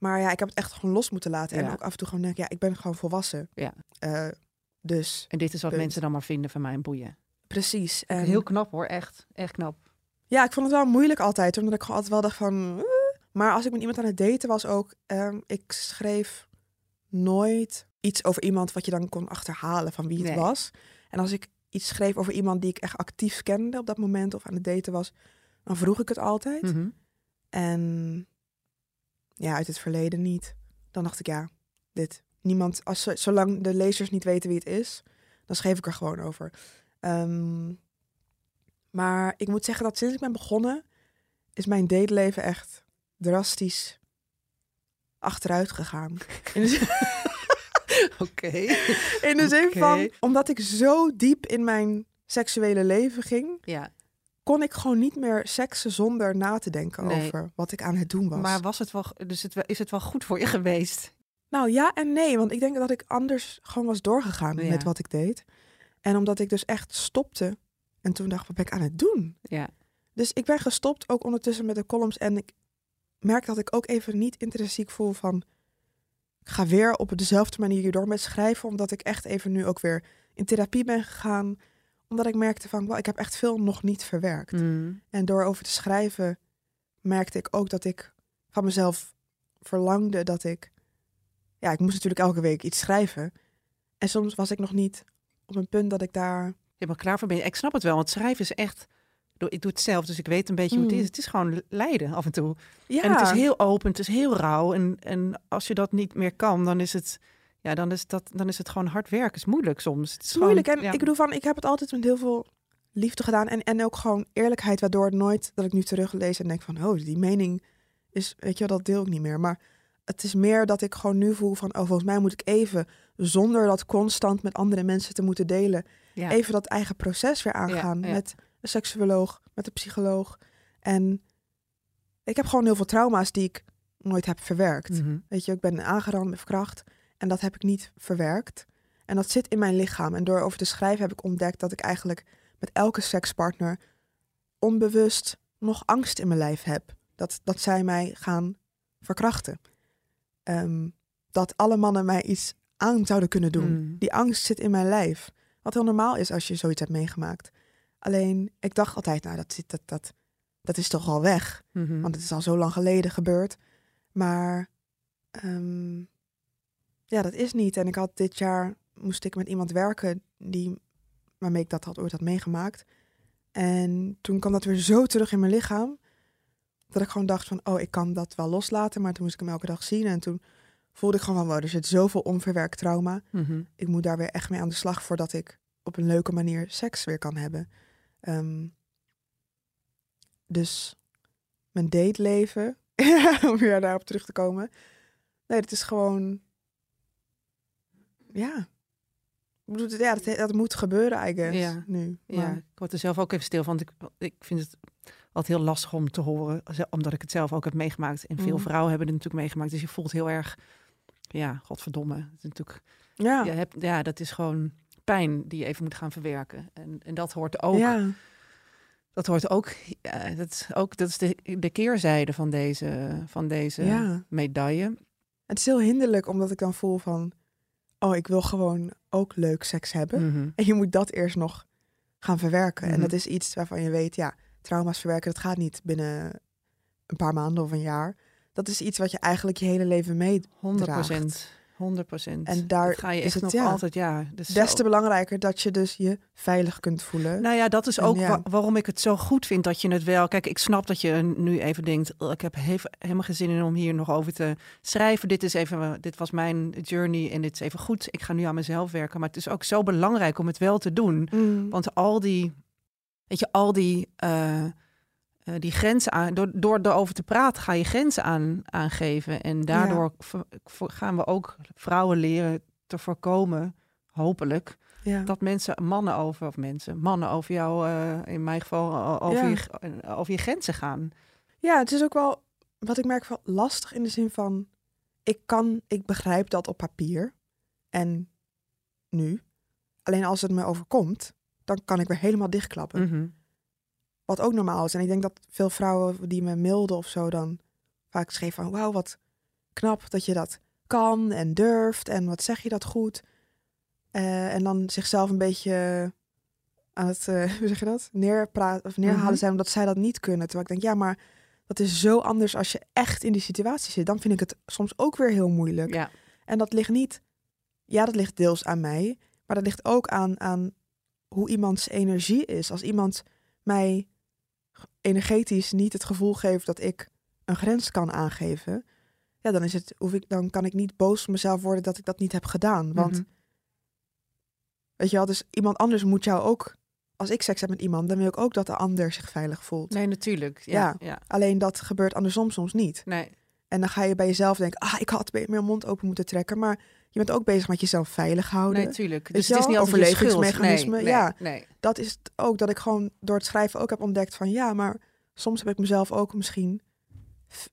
Speaker 4: Maar ja, ik heb het echt gewoon los moeten laten. En ook af en toe gewoon denk, ja, ik ben gewoon volwassen.
Speaker 3: Ja.
Speaker 4: Eh, dus,
Speaker 3: En dit is wat
Speaker 4: Punt.
Speaker 3: mensen dan maar vinden van mij en boeien.
Speaker 4: precies. En
Speaker 3: Heel knap hoor, echt. Echt knap.
Speaker 4: Ja, ik vond het wel moeilijk altijd, omdat ik gewoon altijd wel dacht van... "Eh." Maar als ik met iemand aan het daten was ook, ehm, ik schreef nooit iets over iemand wat je dan kon achterhalen van wie het
Speaker 3: Nee.
Speaker 4: was. En als ik iets schreef over iemand die ik echt actief kende op dat moment of aan het daten was, dan vroeg ik het altijd.
Speaker 3: Mhm.
Speaker 4: En ja, uit het verleden niet. Dan dacht ik, ja, dit. Niemand, als, zolang de lezers niet weten wie het is, dan schreef ik er gewoon over. Ehm, maar ik moet zeggen dat sinds ik ben begonnen, is mijn dateleven echt drastisch achteruit gegaan. In de zin, [laughs]
Speaker 3: Oké.
Speaker 4: in de zin van, omdat ik zo diep in mijn seksuele leven ging,
Speaker 3: Ja,
Speaker 4: kon ik gewoon niet meer seksen zonder na te denken
Speaker 3: Nee.
Speaker 4: over wat ik aan het doen was.
Speaker 3: maar was het wel, dus het, is het wel goed voor je geweest?
Speaker 4: Nou ja en nee, want ik denk dat ik anders gewoon was doorgegaan
Speaker 3: Ja.
Speaker 4: met wat ik deed. En omdat ik dus echt stopte en toen dacht, wat ben ik aan het doen?
Speaker 3: Ja.
Speaker 4: Dus ik ben gestopt ook ondertussen met de columns en ik merk dat ik ook even niet intrinsiek voel van, ik ga weer op dezelfde manier door met schrijven, omdat ik echt even nu ook weer in therapie ben gegaan. Omdat ik merkte van, ik heb echt veel nog niet verwerkt.
Speaker 3: Mm.
Speaker 4: En door over te schrijven merkte ik ook dat ik van mezelf verlangde dat ik... Ja, ik moest natuurlijk elke week iets schrijven. En soms was ik nog niet op een punt dat ik daar...
Speaker 3: helemaal klaar voor ben. Ik snap het wel, want schrijven is echt... Ik doe het zelf, dus ik weet een beetje hoe het
Speaker 4: Mm.
Speaker 3: is. Het is gewoon lijden af en toe.
Speaker 4: Ja,
Speaker 3: En het is heel open, het is heel rauw. En, en als je dat niet meer kan, dan is het, ja, dan is dat, dan is het gewoon hard werken. Is moeilijk soms. Het is
Speaker 4: moeilijk. En
Speaker 3: ja.
Speaker 4: ik bedoel van, ik heb het altijd met heel veel liefde gedaan. En, en ook gewoon eerlijkheid, waardoor het nooit dat ik nu teruglees en denk van, oh, die mening is, weet je wel, dat deel ik niet meer. Maar het is meer dat ik gewoon nu voel van, oh, volgens mij moet ik even, zonder dat constant met andere mensen te moeten delen,
Speaker 3: ja.
Speaker 4: even dat eigen proces weer aangaan
Speaker 3: ja.
Speaker 4: met een seksuoloog, met een psycholoog. En ik heb gewoon heel veel trauma's die ik nooit heb verwerkt.
Speaker 3: Mhm.
Speaker 4: Weet je, ik ben aangerand met verkracht en dat heb ik niet verwerkt. En dat zit in mijn lichaam. En door over te schrijven heb ik ontdekt dat ik eigenlijk met elke sekspartner onbewust nog angst in mijn lijf heb. Dat, dat zij mij gaan verkrachten. Ehm, dat alle mannen mij iets aan zouden kunnen doen.
Speaker 3: Mm.
Speaker 4: Die angst zit in mijn lijf. Wat heel normaal is als je zoiets hebt meegemaakt. Alleen, ik dacht altijd, nou, dat, zit, dat, dat, dat is toch al weg.
Speaker 3: Mhm.
Speaker 4: Want het is al zo lang geleden gebeurd. Maar ehm, ja, dat is niet. En ik had dit jaar moest ik met iemand werken die waarmee ik dat had ooit had meegemaakt. En toen kwam dat weer zo terug in mijn lichaam. Dat ik gewoon dacht van, oh, ik kan dat wel loslaten. Maar toen moest ik hem elke dag zien. En toen voelde ik gewoon van, wow, er zit zoveel onverwerkt trauma.
Speaker 3: Mhm.
Speaker 4: Ik moet daar weer echt mee aan de slag voordat ik op een leuke manier seks weer kan hebben. Ehm, dus mijn dateleven, [laughs] om weer daarop terug te komen. Nee, het is gewoon, ja. Ik bedoel, ja, dat, dat moet gebeuren,
Speaker 3: Ja.
Speaker 4: nu.
Speaker 3: Ja,
Speaker 4: Maar-
Speaker 3: ik word er zelf ook even stil van. want Ik, ik vind het altijd heel lastig om te horen, omdat ik het zelf ook heb meegemaakt. En veel
Speaker 4: Mhm.
Speaker 3: vrouwen hebben het natuurlijk meegemaakt. Dus je voelt heel erg, ja, godverdomme. Het is natuurlijk,
Speaker 4: ja.
Speaker 3: je hebt, ja, dat is gewoon pijn die je even moet gaan verwerken. En, en dat hoort ook
Speaker 4: ja.
Speaker 3: Dat hoort ook, ja, dat is ook, dat is de, de keerzijde van deze, van deze
Speaker 4: Ja.
Speaker 3: medaille.
Speaker 4: Het is heel hinderlijk, omdat ik dan voel van... Oh, ik wil gewoon ook leuk seks hebben.
Speaker 3: Mhm.
Speaker 4: En je moet dat eerst nog gaan verwerken. En
Speaker 3: Mhm.
Speaker 4: dat is iets waarvan je weet, ja, trauma's verwerken, dat gaat niet binnen een paar maanden of een jaar. Dat is iets wat je eigenlijk je hele leven mee.
Speaker 3: 100
Speaker 4: draagt.
Speaker 3: procent. 100 procent.
Speaker 4: En daar
Speaker 3: ga je
Speaker 4: is
Speaker 3: echt
Speaker 4: het,
Speaker 3: nog
Speaker 4: ja,
Speaker 3: altijd, ja. Dus
Speaker 4: Des
Speaker 3: zo-
Speaker 4: te belangrijker dat je dus je veilig kunt voelen.
Speaker 3: Nou ja, dat is
Speaker 4: En
Speaker 3: ook
Speaker 4: ja.
Speaker 3: wa- waarom ik het zo goed vind dat je het wel. Kijk, ik snap dat je nu even denkt: "Oh, ik heb helemaal geen zin in om hier nog over te schrijven. Dit is even, dit was mijn journey en dit is even goed. Ik ga nu aan mezelf werken. Maar het is ook zo belangrijk om het wel te doen.
Speaker 4: Mm.
Speaker 3: Want al die, weet je, al die, eh, eh, die grenzen aan, door, door erover te praten, ga je grenzen aan, aangeven. En daardoor gaan we ook vrouwen leren te voorkomen, hopelijk,
Speaker 4: ja.
Speaker 3: dat mensen, mannen over, of mensen, mannen over jou, eh, in mijn geval, o- over,
Speaker 4: Ja.
Speaker 3: je, eh, over je grenzen gaan.
Speaker 4: ja, het is ook wel, wat ik merk, wel lastig in de zin van, ik kan, ik begrijp dat op papier en nu. Alleen als het me overkomt, dan kan ik weer helemaal dichtklappen.
Speaker 3: Mhm.
Speaker 4: Wat ook normaal is. En ik denk dat veel vrouwen die me mailden of zo dan vaak schreven van... Wauw, wat knap dat je dat kan en durft. En wat zeg je dat goed. Eh, en dan zichzelf een beetje aan het, eh, [laughs] hoe zeg je dat? Neerpraten of neerhalen
Speaker 3: Mhm.
Speaker 4: zijn omdat zij dat niet kunnen. Terwijl ik denk, ja, maar dat is zo anders als je echt in die situatie zit. Dan vind ik het soms ook weer heel moeilijk.
Speaker 3: Ja,
Speaker 4: En dat ligt niet, ja, dat ligt deels aan mij, maar dat ligt ook aan, aan hoe iemands energie is. Als iemand mij energetisch niet het gevoel geeft dat ik een grens kan aangeven, ja, dan, is het, hoef ik, dan kan ik niet boos op mezelf worden dat ik dat niet heb gedaan. Want
Speaker 3: Mhm.
Speaker 4: weet je wel, dus iemand anders moet jou ook, als ik seks heb met iemand, dan wil ik ook dat de ander zich veilig voelt.
Speaker 3: nee, natuurlijk. Ja,
Speaker 4: Ja.
Speaker 3: ja.
Speaker 4: Alleen dat gebeurt andersom soms niet.
Speaker 3: Nee,
Speaker 4: En dan ga je bij jezelf denken, ah, ik had meer mijn mond open moeten trekken. Maar je bent ook bezig met jezelf veilig houden.
Speaker 3: natuurlijk. Dus het is niet.
Speaker 4: Overlevingsmechanisme,
Speaker 3: Nee, nee,
Speaker 4: ja. Dat is het ook dat ik gewoon door het schrijven ook heb ontdekt van ja, maar soms heb ik mezelf ook misschien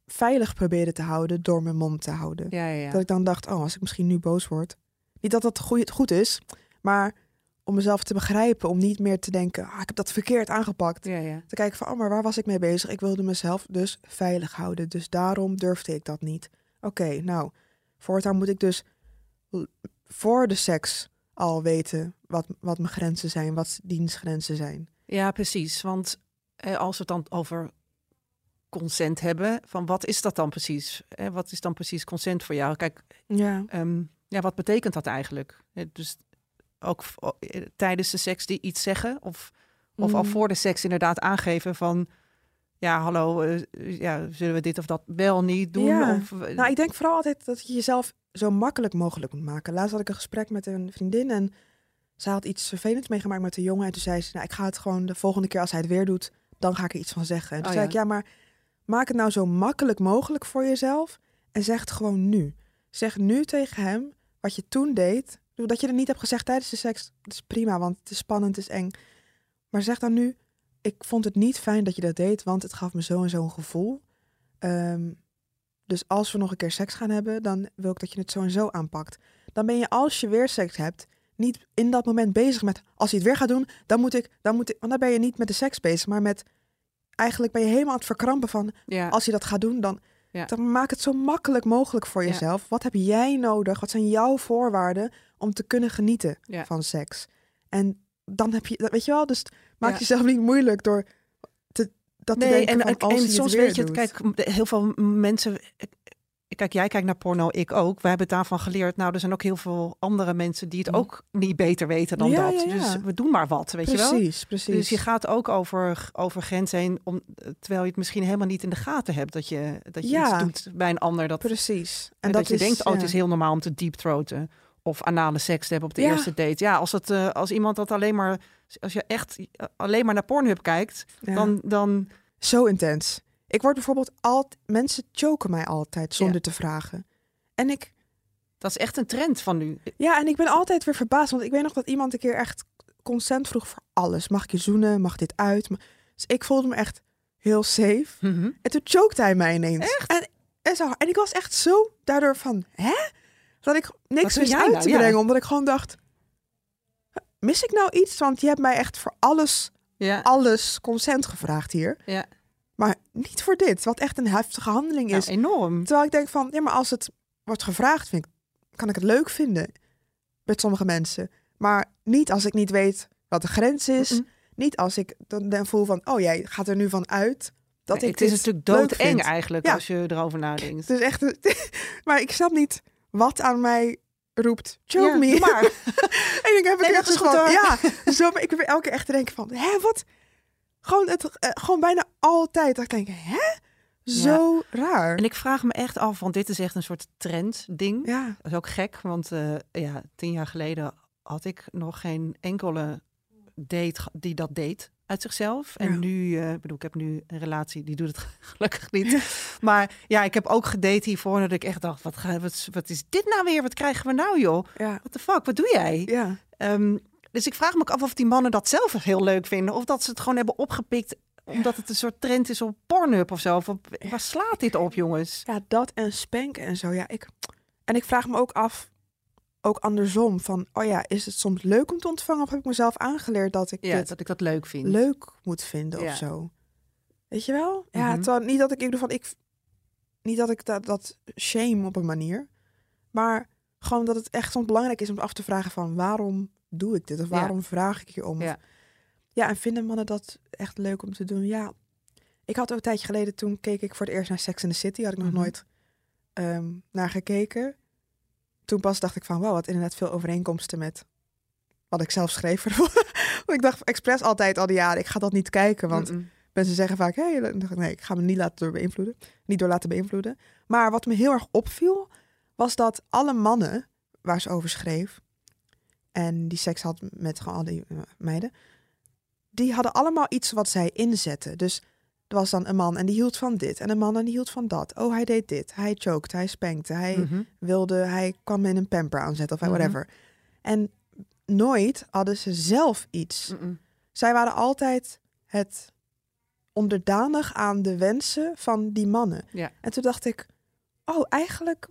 Speaker 4: veilig proberen te houden door mijn mond te houden.
Speaker 3: Ja, ja, ja.
Speaker 4: Dat ik dan dacht, oh, als ik misschien nu boos word. Niet dat dat goed is, maar om mezelf te begrijpen, om niet meer te denken, ah, ik heb dat verkeerd aangepakt.
Speaker 3: ja, ja.
Speaker 4: Te kijken van, oh, maar waar was ik mee bezig? Ik wilde mezelf dus veilig houden, dus daarom durfde ik dat niet. Oké, nou, voortaan moet ik dus voor de seks al weten wat, wat mijn grenzen zijn, wat dienstgrenzen zijn.
Speaker 3: Ja, precies. Want eh, als we het dan over consent hebben, van wat is dat dan precies? Eh, wat is dan precies consent voor jou? Kijk,
Speaker 4: Ja.
Speaker 3: ehm, ja, wat betekent dat eigenlijk? Eh, dus ook tijdens de seks die iets zeggen? Of, of al
Speaker 4: Mm.
Speaker 3: voor de seks inderdaad aangeven van... Ja, hallo, ja, zullen we dit of dat wel niet doen?
Speaker 4: Ja.
Speaker 3: Of,
Speaker 4: Nou, ik denk vooral altijd dat je jezelf zo makkelijk mogelijk moet maken. Laatst had ik een gesprek met een vriendin en zij had iets vervelends meegemaakt met een jongen. En toen zei ze, nou, ik ga het gewoon de volgende keer als hij het weer doet, dan ga ik er iets van zeggen. En toen
Speaker 3: Oh,
Speaker 4: zei
Speaker 3: ja.
Speaker 4: ik, ja, maar maak het nou zo makkelijk mogelijk voor jezelf en zeg het gewoon nu. Zeg nu tegen hem wat je toen deed. Dat je het niet hebt gezegd tijdens de seks, dat is prima, want het is spannend, het is eng. Maar zeg dan nu, ik vond het niet fijn dat je dat deed, want het gaf me zo en zo een gevoel. Ehm, dus als we nog een keer seks gaan hebben, dan wil ik dat je het zo en zo aanpakt. Dan ben je, als je weer seks hebt, niet in dat moment bezig met, als hij het weer gaat doen, dan moet ik, dan moet ik, want dan ben je niet met de seks bezig, maar met, eigenlijk ben je helemaal aan het verkrampen van,
Speaker 3: ja.
Speaker 4: als hij dat gaat doen, dan,
Speaker 3: Ja.
Speaker 4: dan maak het zo makkelijk mogelijk voor
Speaker 3: Ja.
Speaker 4: jezelf. Wat heb jij nodig? Wat zijn jouw voorwaarden om te kunnen genieten
Speaker 3: Ja.
Speaker 4: van seks? En dan heb je, dat weet je wel, dus maak jezelf niet moeilijk door dat
Speaker 3: Nee,
Speaker 4: denken
Speaker 3: en,
Speaker 4: van,
Speaker 3: en,
Speaker 4: als
Speaker 3: en
Speaker 4: hij
Speaker 3: soms weet je, het, kijk, heel veel mensen. Kijk, jij kijkt naar porno, ik ook. We hebben het daarvan geleerd. Nou, er zijn ook heel veel andere mensen die het
Speaker 4: Mhm.
Speaker 3: ook niet beter weten dan
Speaker 4: Ja,
Speaker 3: dat.
Speaker 4: ja, ja.
Speaker 3: Dus we doen maar wat, weet je wel.
Speaker 4: precies, precies.
Speaker 3: Dus je gaat ook over, over grenzen heen, om, terwijl je het misschien helemaal niet in de gaten hebt dat je, dat je iets doet bij een ander. Dat,
Speaker 4: Precies.
Speaker 3: en dat, je denkt, oh, het is heel normaal om te deepthroaten of anale seks te hebben op de
Speaker 4: Ja.
Speaker 3: eerste date. Ja, als, het, eh, als iemand dat alleen maar, als je echt eh, alleen maar naar Pornhub kijkt,
Speaker 4: Ja.
Speaker 3: dan, dan
Speaker 4: Zo intens. Ik word bijvoorbeeld altijd... Mensen choken mij altijd zonder
Speaker 3: Ja.
Speaker 4: te vragen. En ik...
Speaker 3: dat is echt een trend van nu.
Speaker 4: Ja, en ik ben altijd weer verbaasd. Want ik weet nog dat iemand een keer echt consent vroeg voor alles. Mag ik je zoenen? Mag dit uit? Dus ik voelde me echt heel safe.
Speaker 3: Mhm.
Speaker 4: En toen choked hij mij ineens. En, en, zo, en ik was echt zo daardoor van... Hè? Dat ik niks wist uit
Speaker 3: nou?
Speaker 4: te
Speaker 3: Ja.
Speaker 4: brengen. Omdat ik gewoon dacht... Mis ik nou iets? Want je hebt mij echt voor alles,
Speaker 3: Ja,
Speaker 4: alles consent gevraagd hier.
Speaker 3: ja.
Speaker 4: Maar niet voor dit, wat echt een heftige handeling
Speaker 3: Nou,
Speaker 4: is.
Speaker 3: enorm.
Speaker 4: Terwijl ik denk van, ja, maar als het wordt gevraagd, vind ik, kan ik het leuk vinden met sommige mensen. Maar niet als ik niet weet wat de grens is. Niet als ik dan, dan voel van, oh jij gaat er nu van uit dat
Speaker 3: Nee,
Speaker 4: ik
Speaker 3: het is natuurlijk doodeng eigenlijk
Speaker 4: Ja.
Speaker 3: als je erover nadenkt.
Speaker 4: Het is echt, [laughs] maar ik snap niet wat aan mij roept, choke
Speaker 3: Ja,
Speaker 4: me.
Speaker 3: maar. [laughs]
Speaker 4: en ik heb
Speaker 3: Nee, dat
Speaker 4: echt
Speaker 3: hoor.
Speaker 4: ja, [laughs] zo, ik heb elke keer echt te denken van, hè, wat? Gewoon, het, eh, gewoon bijna altijd. Dat ik denk, hè? Zo raar.
Speaker 3: En ik vraag me echt af, want dit is echt een soort trend ding.
Speaker 4: Ja,
Speaker 3: Dat is ook gek, want eh, ja, tien jaar geleden had ik nog geen enkele date die dat deed uit zichzelf. En
Speaker 4: Ja.
Speaker 3: nu, eh, ik bedoel, ik heb nu een relatie, die doet het [laughs] gelukkig niet. Maar ja, ik heb ook gedate hiervoor dat ik echt dacht, wat, ga, wat, wat is dit nou weer? Wat krijgen we nou, joh?
Speaker 4: ja,
Speaker 3: What the fuck, wat doe jij?
Speaker 4: ja.
Speaker 3: Ehm, dus ik vraag me ook af of die mannen dat zelf heel leuk vinden. Of dat ze het gewoon hebben opgepikt omdat het een soort trend is op Pornhub of zo. Of op, waar slaat dit op, jongens?
Speaker 4: Ja, dat en spanken en zo. Ja, ik... En ik vraag me ook af, ook andersom, van... Oh ja, is het soms leuk om te ontvangen? Of heb ik mezelf aangeleerd dat ik
Speaker 3: Ja,
Speaker 4: dit
Speaker 3: dat ik dat leuk vind.
Speaker 4: leuk moet vinden
Speaker 3: Ja.
Speaker 4: of zo? Weet je wel? Ja, terwijl niet dat ik... Bedoel van, ik... Niet dat ik dat, dat shame op een manier. Maar gewoon dat het echt soms belangrijk is om af te vragen van... Waarom doe ik dit? Of
Speaker 3: Ja.
Speaker 4: waarom vraag ik hierom?
Speaker 3: Ja.
Speaker 4: Ja, en vinden mannen dat echt leuk om te doen? Ja. Ik had ook een tijdje geleden, toen keek ik voor het eerst naar Sex in the City. Had ik nog
Speaker 3: Mhm.
Speaker 4: nooit ehm, naar gekeken. Toen pas dacht ik van, wow, wat inderdaad veel overeenkomsten met wat ik zelf schreef. [laughs] Want ik dacht expres altijd al die jaren, ik ga dat niet kijken. Want mensen zeggen vaak, hey, dan dacht ik, nee, ik ga me niet laten door beïnvloeden. Niet door laten beïnvloeden. Maar wat me heel erg opviel, was dat alle mannen waar ze over schreef, en die seks had met gewoon al die eh, meiden, die hadden allemaal iets wat zij inzetten. Dus er was dan een man en die hield van dit. En een man en die hield van dat. Oh, hij deed dit. Hij choked, hij spankte, hij
Speaker 3: Mhm.
Speaker 4: wilde, hij kwam in een pamper aanzetten of
Speaker 3: Mhm.
Speaker 4: whatever. En nooit hadden ze zelf iets. Zij waren altijd het onderdanig aan de wensen van die mannen.
Speaker 3: Ja.
Speaker 4: En toen dacht ik, oh, eigenlijk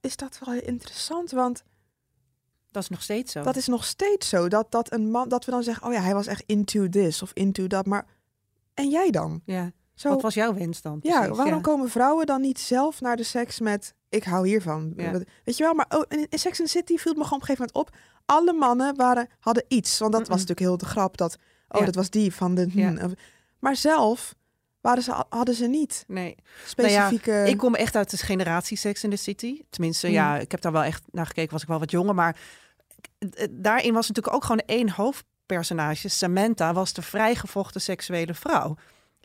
Speaker 4: is dat wel interessant, want
Speaker 3: Dat is nog steeds zo.
Speaker 4: dat is nog steeds zo. Dat, dat een man, dat we dan zeggen, oh ja, hij was echt into this of into dat, maar en jij dan?
Speaker 3: Ja.
Speaker 4: Zo,
Speaker 3: Wat was jouw wens dan?
Speaker 4: ja, waarom komen vrouwen dan niet zelf naar de seks met, ik hou hiervan.
Speaker 3: Ja.
Speaker 4: Weet je wel, maar oh, in in Sex and the City viel het me gewoon op een gegeven moment op. Alle mannen waren, hadden iets. Want dat was natuurlijk heel de grap. Dat, oh,
Speaker 3: Ja.
Speaker 4: dat was die van de... Hm, of- Maar zelf waren ze, hadden ze niet
Speaker 3: Nee.
Speaker 4: specifieke...
Speaker 3: Ik kom echt uit de generatie Sex in the City. Tenminste,
Speaker 4: Mm.
Speaker 3: ja, ik heb daar wel echt naar gekeken, was ik wel wat jonger. Maar eh, daarin was natuurlijk ook gewoon één hoofdpersonage. Samantha was de vrijgevochten seksuele vrouw.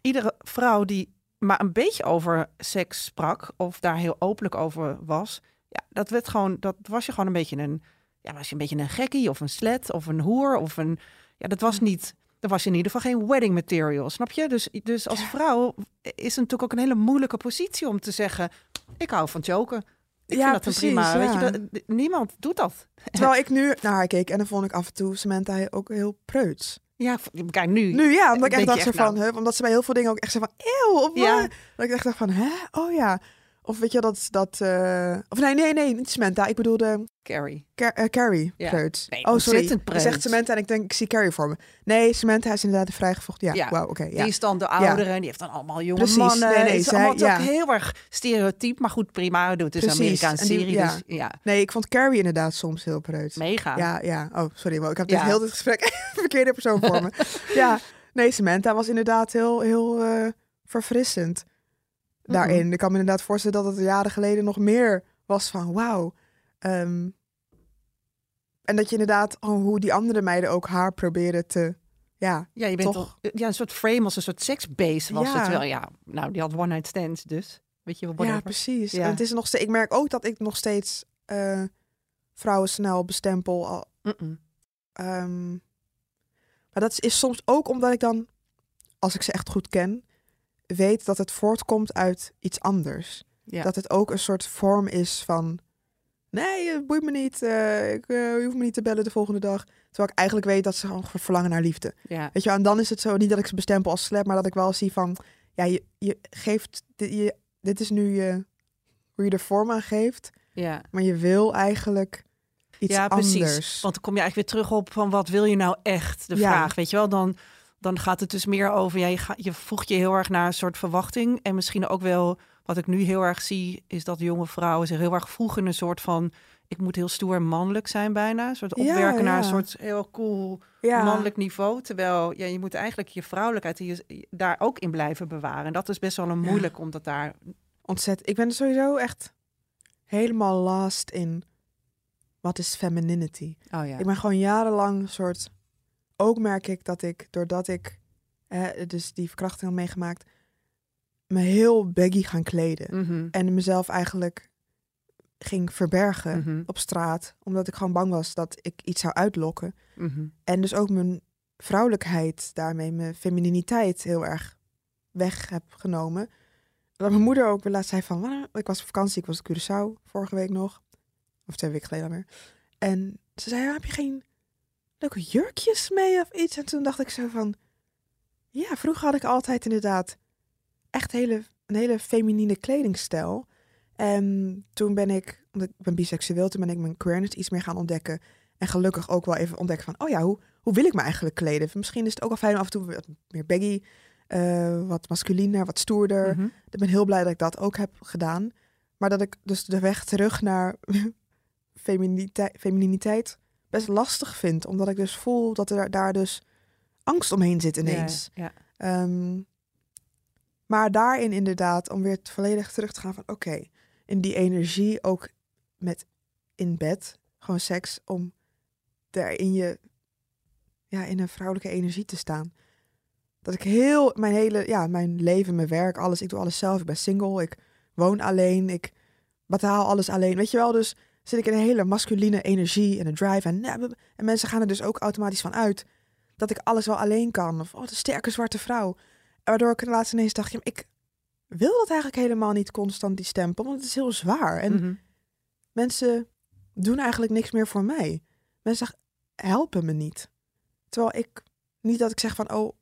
Speaker 3: Iedere vrouw die maar een beetje over seks sprak, of daar heel openlijk over was, ja, dat werd gewoon, dat was je gewoon een beetje een, ja, was je een beetje een gekkie of een slet of een hoer of een, ja, dat was niet, dat was in ieder geval geen wedding material, snap je? Dus, dus als vrouw is het natuurlijk ook een hele moeilijke positie om te zeggen, ik hou van joken. Ik
Speaker 4: Ja,
Speaker 3: vind dat
Speaker 4: precies,
Speaker 3: een prima, weet je, dat, niemand doet dat. [laughs]
Speaker 4: Terwijl ik nu naar haar keek en dan vond ik af en toe Samantha ook heel preuts.
Speaker 3: Ja, kijk nu.
Speaker 4: Nu ja, omdat ik echt dacht
Speaker 3: echt,
Speaker 4: van,
Speaker 3: nou-
Speaker 4: hè, omdat ze bij heel veel dingen ook echt zei van, eeuw, of
Speaker 3: Ja.
Speaker 4: Dat ik echt dacht van, hè, oh ja. Of weet je dat, dat eh, of nee, nee, nee, niet Samantha. Ik bedoelde
Speaker 3: Carrie.
Speaker 4: Car eh, Carrie
Speaker 3: Ja.
Speaker 4: preuts.
Speaker 3: Nee,
Speaker 4: oh, sorry. zegt. Samantha en ik denk, ik zie Carrie voor me. Nee, Samantha is inderdaad de vrijgevochten. Ja,
Speaker 3: Ja.
Speaker 4: wauw, oké. ja.
Speaker 3: Die is dan de oudere en die heeft dan allemaal jonge
Speaker 4: Precies.
Speaker 3: mannen.
Speaker 4: Nee, nee,
Speaker 3: het is
Speaker 4: zij-
Speaker 3: allemaal
Speaker 4: ja.
Speaker 3: ook heel erg stereotyp, maar goed, prima. Doet het is een
Speaker 4: Precies.
Speaker 3: Amerikaanse
Speaker 4: En die-
Speaker 3: serie,
Speaker 4: ja.
Speaker 3: dus ja,
Speaker 4: Nee, ik vond Carrie inderdaad soms heel preuts.
Speaker 3: mega.
Speaker 4: Ja, ja. Oh, sorry, maar ik heb dit
Speaker 3: Ja.
Speaker 4: heel dit gesprek [laughs] verkeerde persoon voor me. [laughs] ja, nee, Samantha was inderdaad heel, heel eh, verfrissend daarin. Ik kan me inderdaad voorstellen dat het jaren geleden nog meer was van wauw. Ehm, en dat je inderdaad oh, hoe die andere meiden ook haar proberen te, ja,
Speaker 3: Ja, je bent
Speaker 4: Toch?
Speaker 3: toch ja, een soort frame als een soort seksbase was
Speaker 4: Ja.
Speaker 3: het wel. Ja, nou, die had one night stands dus. Weet je, whatever.
Speaker 4: ja, precies.
Speaker 3: Ja.
Speaker 4: En het is nog steeds, ik merk ook dat ik nog steeds eh, vrouwen snel bestempel. Al. Ehm, maar dat is soms ook omdat ik dan, als ik ze echt goed ken, weet dat het voortkomt uit iets anders.
Speaker 3: Ja.
Speaker 4: Dat het ook een soort vorm is van, nee, het boeit me niet, eh, ik, eh, je hoeft me niet te bellen de volgende dag. Terwijl ik eigenlijk weet dat ze gewoon verlangen naar liefde.
Speaker 3: ja.
Speaker 4: Weet je, en dan is het zo, niet dat ik ze bestempel als slap, maar dat ik wel zie van, ja, je, je geeft, dit, je, dit is nu je, hoe je er vorm aan geeft,
Speaker 3: ja.
Speaker 4: maar je wil eigenlijk iets
Speaker 3: ja, precies. Want dan kom je eigenlijk weer terug op van wat wil je nou echt? De
Speaker 4: Ja.
Speaker 3: vraag, weet je wel? Dan, dan gaat het dus meer over, ja, je, ga, je voegt je heel erg naar een soort verwachting. En misschien ook wel, wat ik nu heel erg zie, is dat jonge vrouwen zich heel erg voegen in een soort van, ik moet heel stoer en mannelijk zijn bijna. Een soort
Speaker 4: Ja,
Speaker 3: opwerken naar een soort heel cool
Speaker 4: ja.
Speaker 3: mannelijk niveau. Terwijl ja, je moet eigenlijk je vrouwelijkheid hier, daar ook in blijven bewaren. En dat is best wel een moeilijk, omdat daar...
Speaker 4: Ontzettend. Ik ben sowieso echt helemaal lost in wat is femininity.
Speaker 3: Oh ja.
Speaker 4: Ik ben gewoon jarenlang een soort. Ook merk ik dat ik, doordat ik eh, dus die verkrachting had meegemaakt, me heel baggy gaan kleden.
Speaker 3: Mhm.
Speaker 4: En mezelf eigenlijk ging verbergen
Speaker 3: Mhm.
Speaker 4: op straat, omdat ik gewoon bang was dat ik iets zou uitlokken.
Speaker 3: Mhm.
Speaker 4: En dus ook mijn vrouwelijkheid daarmee, mijn femininiteit heel erg weg heb genomen. Dat mijn moeder ook laatst zei van, ik was op vakantie, ik was in Curaçao vorige week nog. Of twee weken geleden alweer. En ze zei, "Ja, heb je geen leuke jurkjes mee of iets? En toen dacht ik zo van, ja, vroeger had ik altijd inderdaad echt hele, een hele feminine kledingstijl. En toen ben ik, omdat ik ben biseksueel, toen ben ik mijn queerness iets meer gaan ontdekken. En gelukkig ook wel even ontdekken van, oh ja, hoe, hoe wil ik me eigenlijk kleden? Misschien is het ook wel fijn om af en toe wat meer baggy, eh, wat masculiner, wat stoerder.
Speaker 3: Mhm.
Speaker 4: Ik ben heel blij dat ik dat ook heb gedaan. Maar dat ik dus de weg terug naar [laughs] femininiteit, femininiteit best lastig vind. Omdat ik dus voel dat er daar dus angst omheen zit ineens.
Speaker 3: Ja, ja.
Speaker 4: Ehm, maar daarin inderdaad, om weer volledig terug te gaan van oké, in die energie ook met in bed, gewoon seks, om daar in je, ja, in een vrouwelijke energie te staan. Dat ik heel, mijn hele, ja, mijn leven, mijn werk, alles, ik doe alles zelf. Ik ben single, ik woon alleen, ik betaal alles alleen. Weet je wel, dus zit ik in een hele masculine energie en een drive. En, en mensen gaan er dus ook automatisch van uit dat ik alles wel alleen kan. Of, oh, de sterke zwarte vrouw. Waardoor ik laatst ineens dacht, ja, ik wil dat eigenlijk helemaal niet constant, die stempel. Want het is heel zwaar. En
Speaker 3: Mhm.
Speaker 4: mensen doen eigenlijk niks meer voor mij. Mensen helpen me niet. Terwijl ik, niet dat ik zeg van, oh,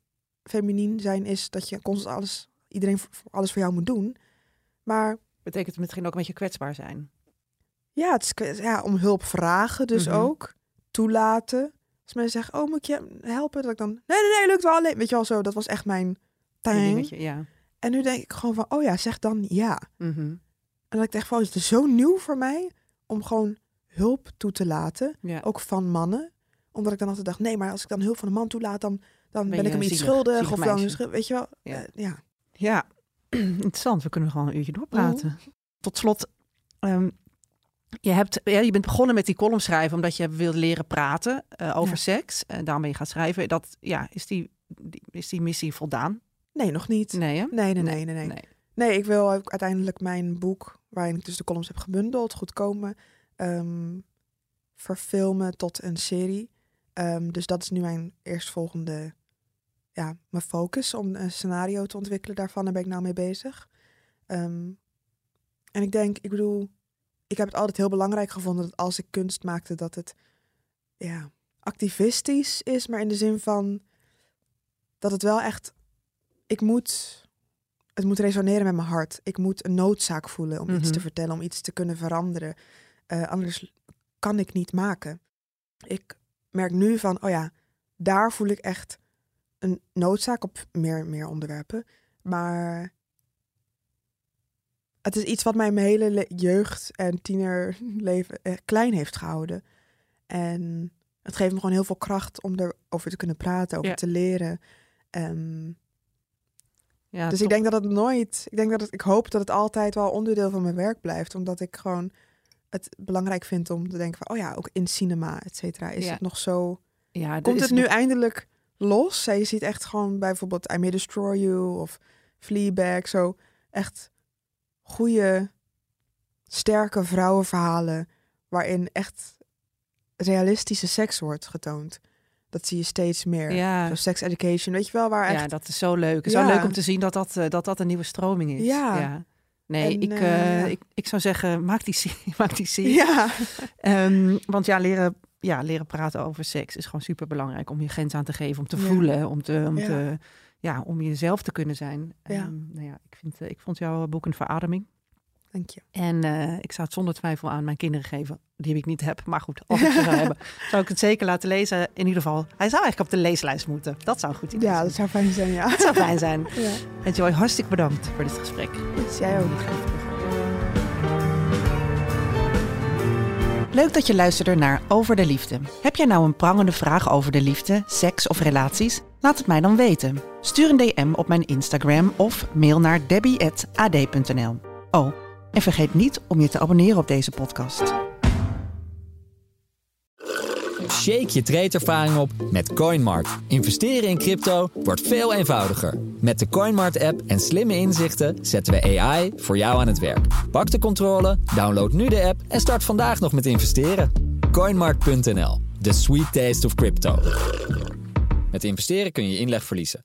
Speaker 4: feminien zijn is dat je constant alles, iedereen alles voor jou moet doen. Maar
Speaker 3: Betekent misschien ook een beetje kwetsbaar zijn.
Speaker 4: Ja, het is, ja om hulp vragen dus
Speaker 3: Mhm.
Speaker 4: ook. Toelaten. Als mensen zeggen, oh, moet je helpen? Dat ik dan, nee, nee, nee, lukt wel alleen. Weet je wel zo, dat was echt mijn
Speaker 3: dingetje, ja.
Speaker 4: En nu denk ik gewoon van, oh ja, zeg dan ja.
Speaker 3: Mhm.
Speaker 4: En dat ik dacht van, het is zo nieuw voor mij om gewoon hulp toe te laten.
Speaker 3: Ja.
Speaker 4: Ook van mannen. Omdat ik dan altijd dacht, nee, maar als ik dan hulp van een man toelaat, dan, dan ben,
Speaker 3: Ben
Speaker 4: ik hem iets
Speaker 3: zielig,
Speaker 4: schuldig.
Speaker 3: zielig
Speaker 4: Of dan, weet je wel.
Speaker 3: Ja.
Speaker 4: eh, ja.
Speaker 3: Ja, [clears throat] interessant. We kunnen gewoon een uurtje doorpraten. Tot slot, ehm, je, hebt, ja, je bent begonnen met die column schrijven omdat je wilde leren praten eh, over
Speaker 4: Ja.
Speaker 3: seks. En je gaan schrijven. Dat, ja, is, die, die- is die missie voldaan?
Speaker 4: Nee, nog niet.
Speaker 3: Nee, hè?
Speaker 4: Nee, nee, nee, nee. nee.
Speaker 3: nee.
Speaker 4: Nee, ik wil ook uiteindelijk mijn boek, waarin ik dus de columns heb gebundeld, goed komen, ehm, verfilmen tot een serie. Ehm, dus dat is nu mijn eerstvolgende, ja, mijn focus om een scenario te ontwikkelen daarvan. Daar ben ik nou mee bezig. Ehm, en ik denk, ik bedoel, ik heb het altijd heel belangrijk gevonden dat als ik kunst maakte, dat het, ja, activistisch is, maar in de zin van dat het wel echt, ik moet het moet resoneren met mijn hart. Ik moet een noodzaak voelen om iets
Speaker 3: Mhm.
Speaker 4: te vertellen, om iets te kunnen veranderen. Eh, anders kan ik niet maken. Ik merk nu van, oh ja, daar voel ik echt een noodzaak op meer, meer onderwerpen. Maar het is iets wat mij mijn hele le- jeugd en tienerleven eh, klein heeft gehouden. En het geeft me gewoon heel veel kracht om erover te kunnen praten, over
Speaker 3: Ja.
Speaker 4: te leren. Ehm,
Speaker 3: Ja,
Speaker 4: dus
Speaker 3: top.
Speaker 4: ik denk dat het nooit. Ik denk dat het, ik hoop dat het altijd wel onderdeel van mijn werk blijft. Omdat ik gewoon het belangrijk vind om te denken van oh ja, ook in cinema, et cetera, is
Speaker 3: Ja.
Speaker 4: het nog zo.
Speaker 3: ja,
Speaker 4: Komt het nu eindelijk los? Je ziet echt gewoon bijvoorbeeld I May Destroy You of Fleabag, zo echt goede, sterke vrouwenverhalen waarin echt realistische seks wordt getoond. Dat zie je steeds meer.
Speaker 3: Ja.
Speaker 4: Zo sex education, weet je wel, waar echt
Speaker 3: Ja, dat is zo leuk.
Speaker 4: Ja.
Speaker 3: zo leuk om te zien dat dat, eh, dat, dat een nieuwe stroming is.
Speaker 4: Ja.
Speaker 3: Nee,
Speaker 4: En,
Speaker 3: ik,
Speaker 4: eh,
Speaker 3: eh, ik, ik zou zeggen, maak die serie. [laughs] Maak die serie.
Speaker 4: Ja,
Speaker 3: Ehm, want ja leren, ja, leren praten over seks is gewoon super belangrijk om je grens aan te geven, om te voelen, om, te, om,
Speaker 4: Ja.
Speaker 3: te, ja, om jezelf te kunnen zijn.
Speaker 4: Ja.
Speaker 3: Ehm, nou ja, ik, vind, eh, ik vond jouw boek een verademing.
Speaker 4: dank je.
Speaker 3: En eh, ik zou het zonder twijfel aan mijn kinderen geven, die ik niet heb. Maar goed, als ik ze zou [laughs] hebben, zou ik het zeker laten lezen. In ieder geval, hij zou eigenlijk op de leeslijst moeten. Dat zou een goed idee
Speaker 4: Ja,
Speaker 3: zijn.
Speaker 4: dat zou fijn zijn, ja.
Speaker 3: Dat zou fijn zijn. [laughs]
Speaker 4: ja.
Speaker 3: En Joy, hartstikke bedankt voor dit gesprek.
Speaker 4: Dus jij ook.
Speaker 3: Leuk dat je luisterde naar Over de Liefde. Heb jij nou een prangende vraag over de liefde, seks of relaties? Laat het mij dan weten. Stuur een DM op mijn Instagram of mail naar debbie.ad.nl. Oh, en vergeet niet om je te abonneren op deze podcast.
Speaker 1: Shake je tradeervaring op met CoinMart. Investeren in crypto wordt veel eenvoudiger. Met de CoinMart-app en slimme inzichten zetten we AI voor jou aan het werk. Pak de controle, download nu de app en start vandaag nog met investeren. CoinMart.nl, the sweet taste of crypto. Met investeren kun je inleg verliezen.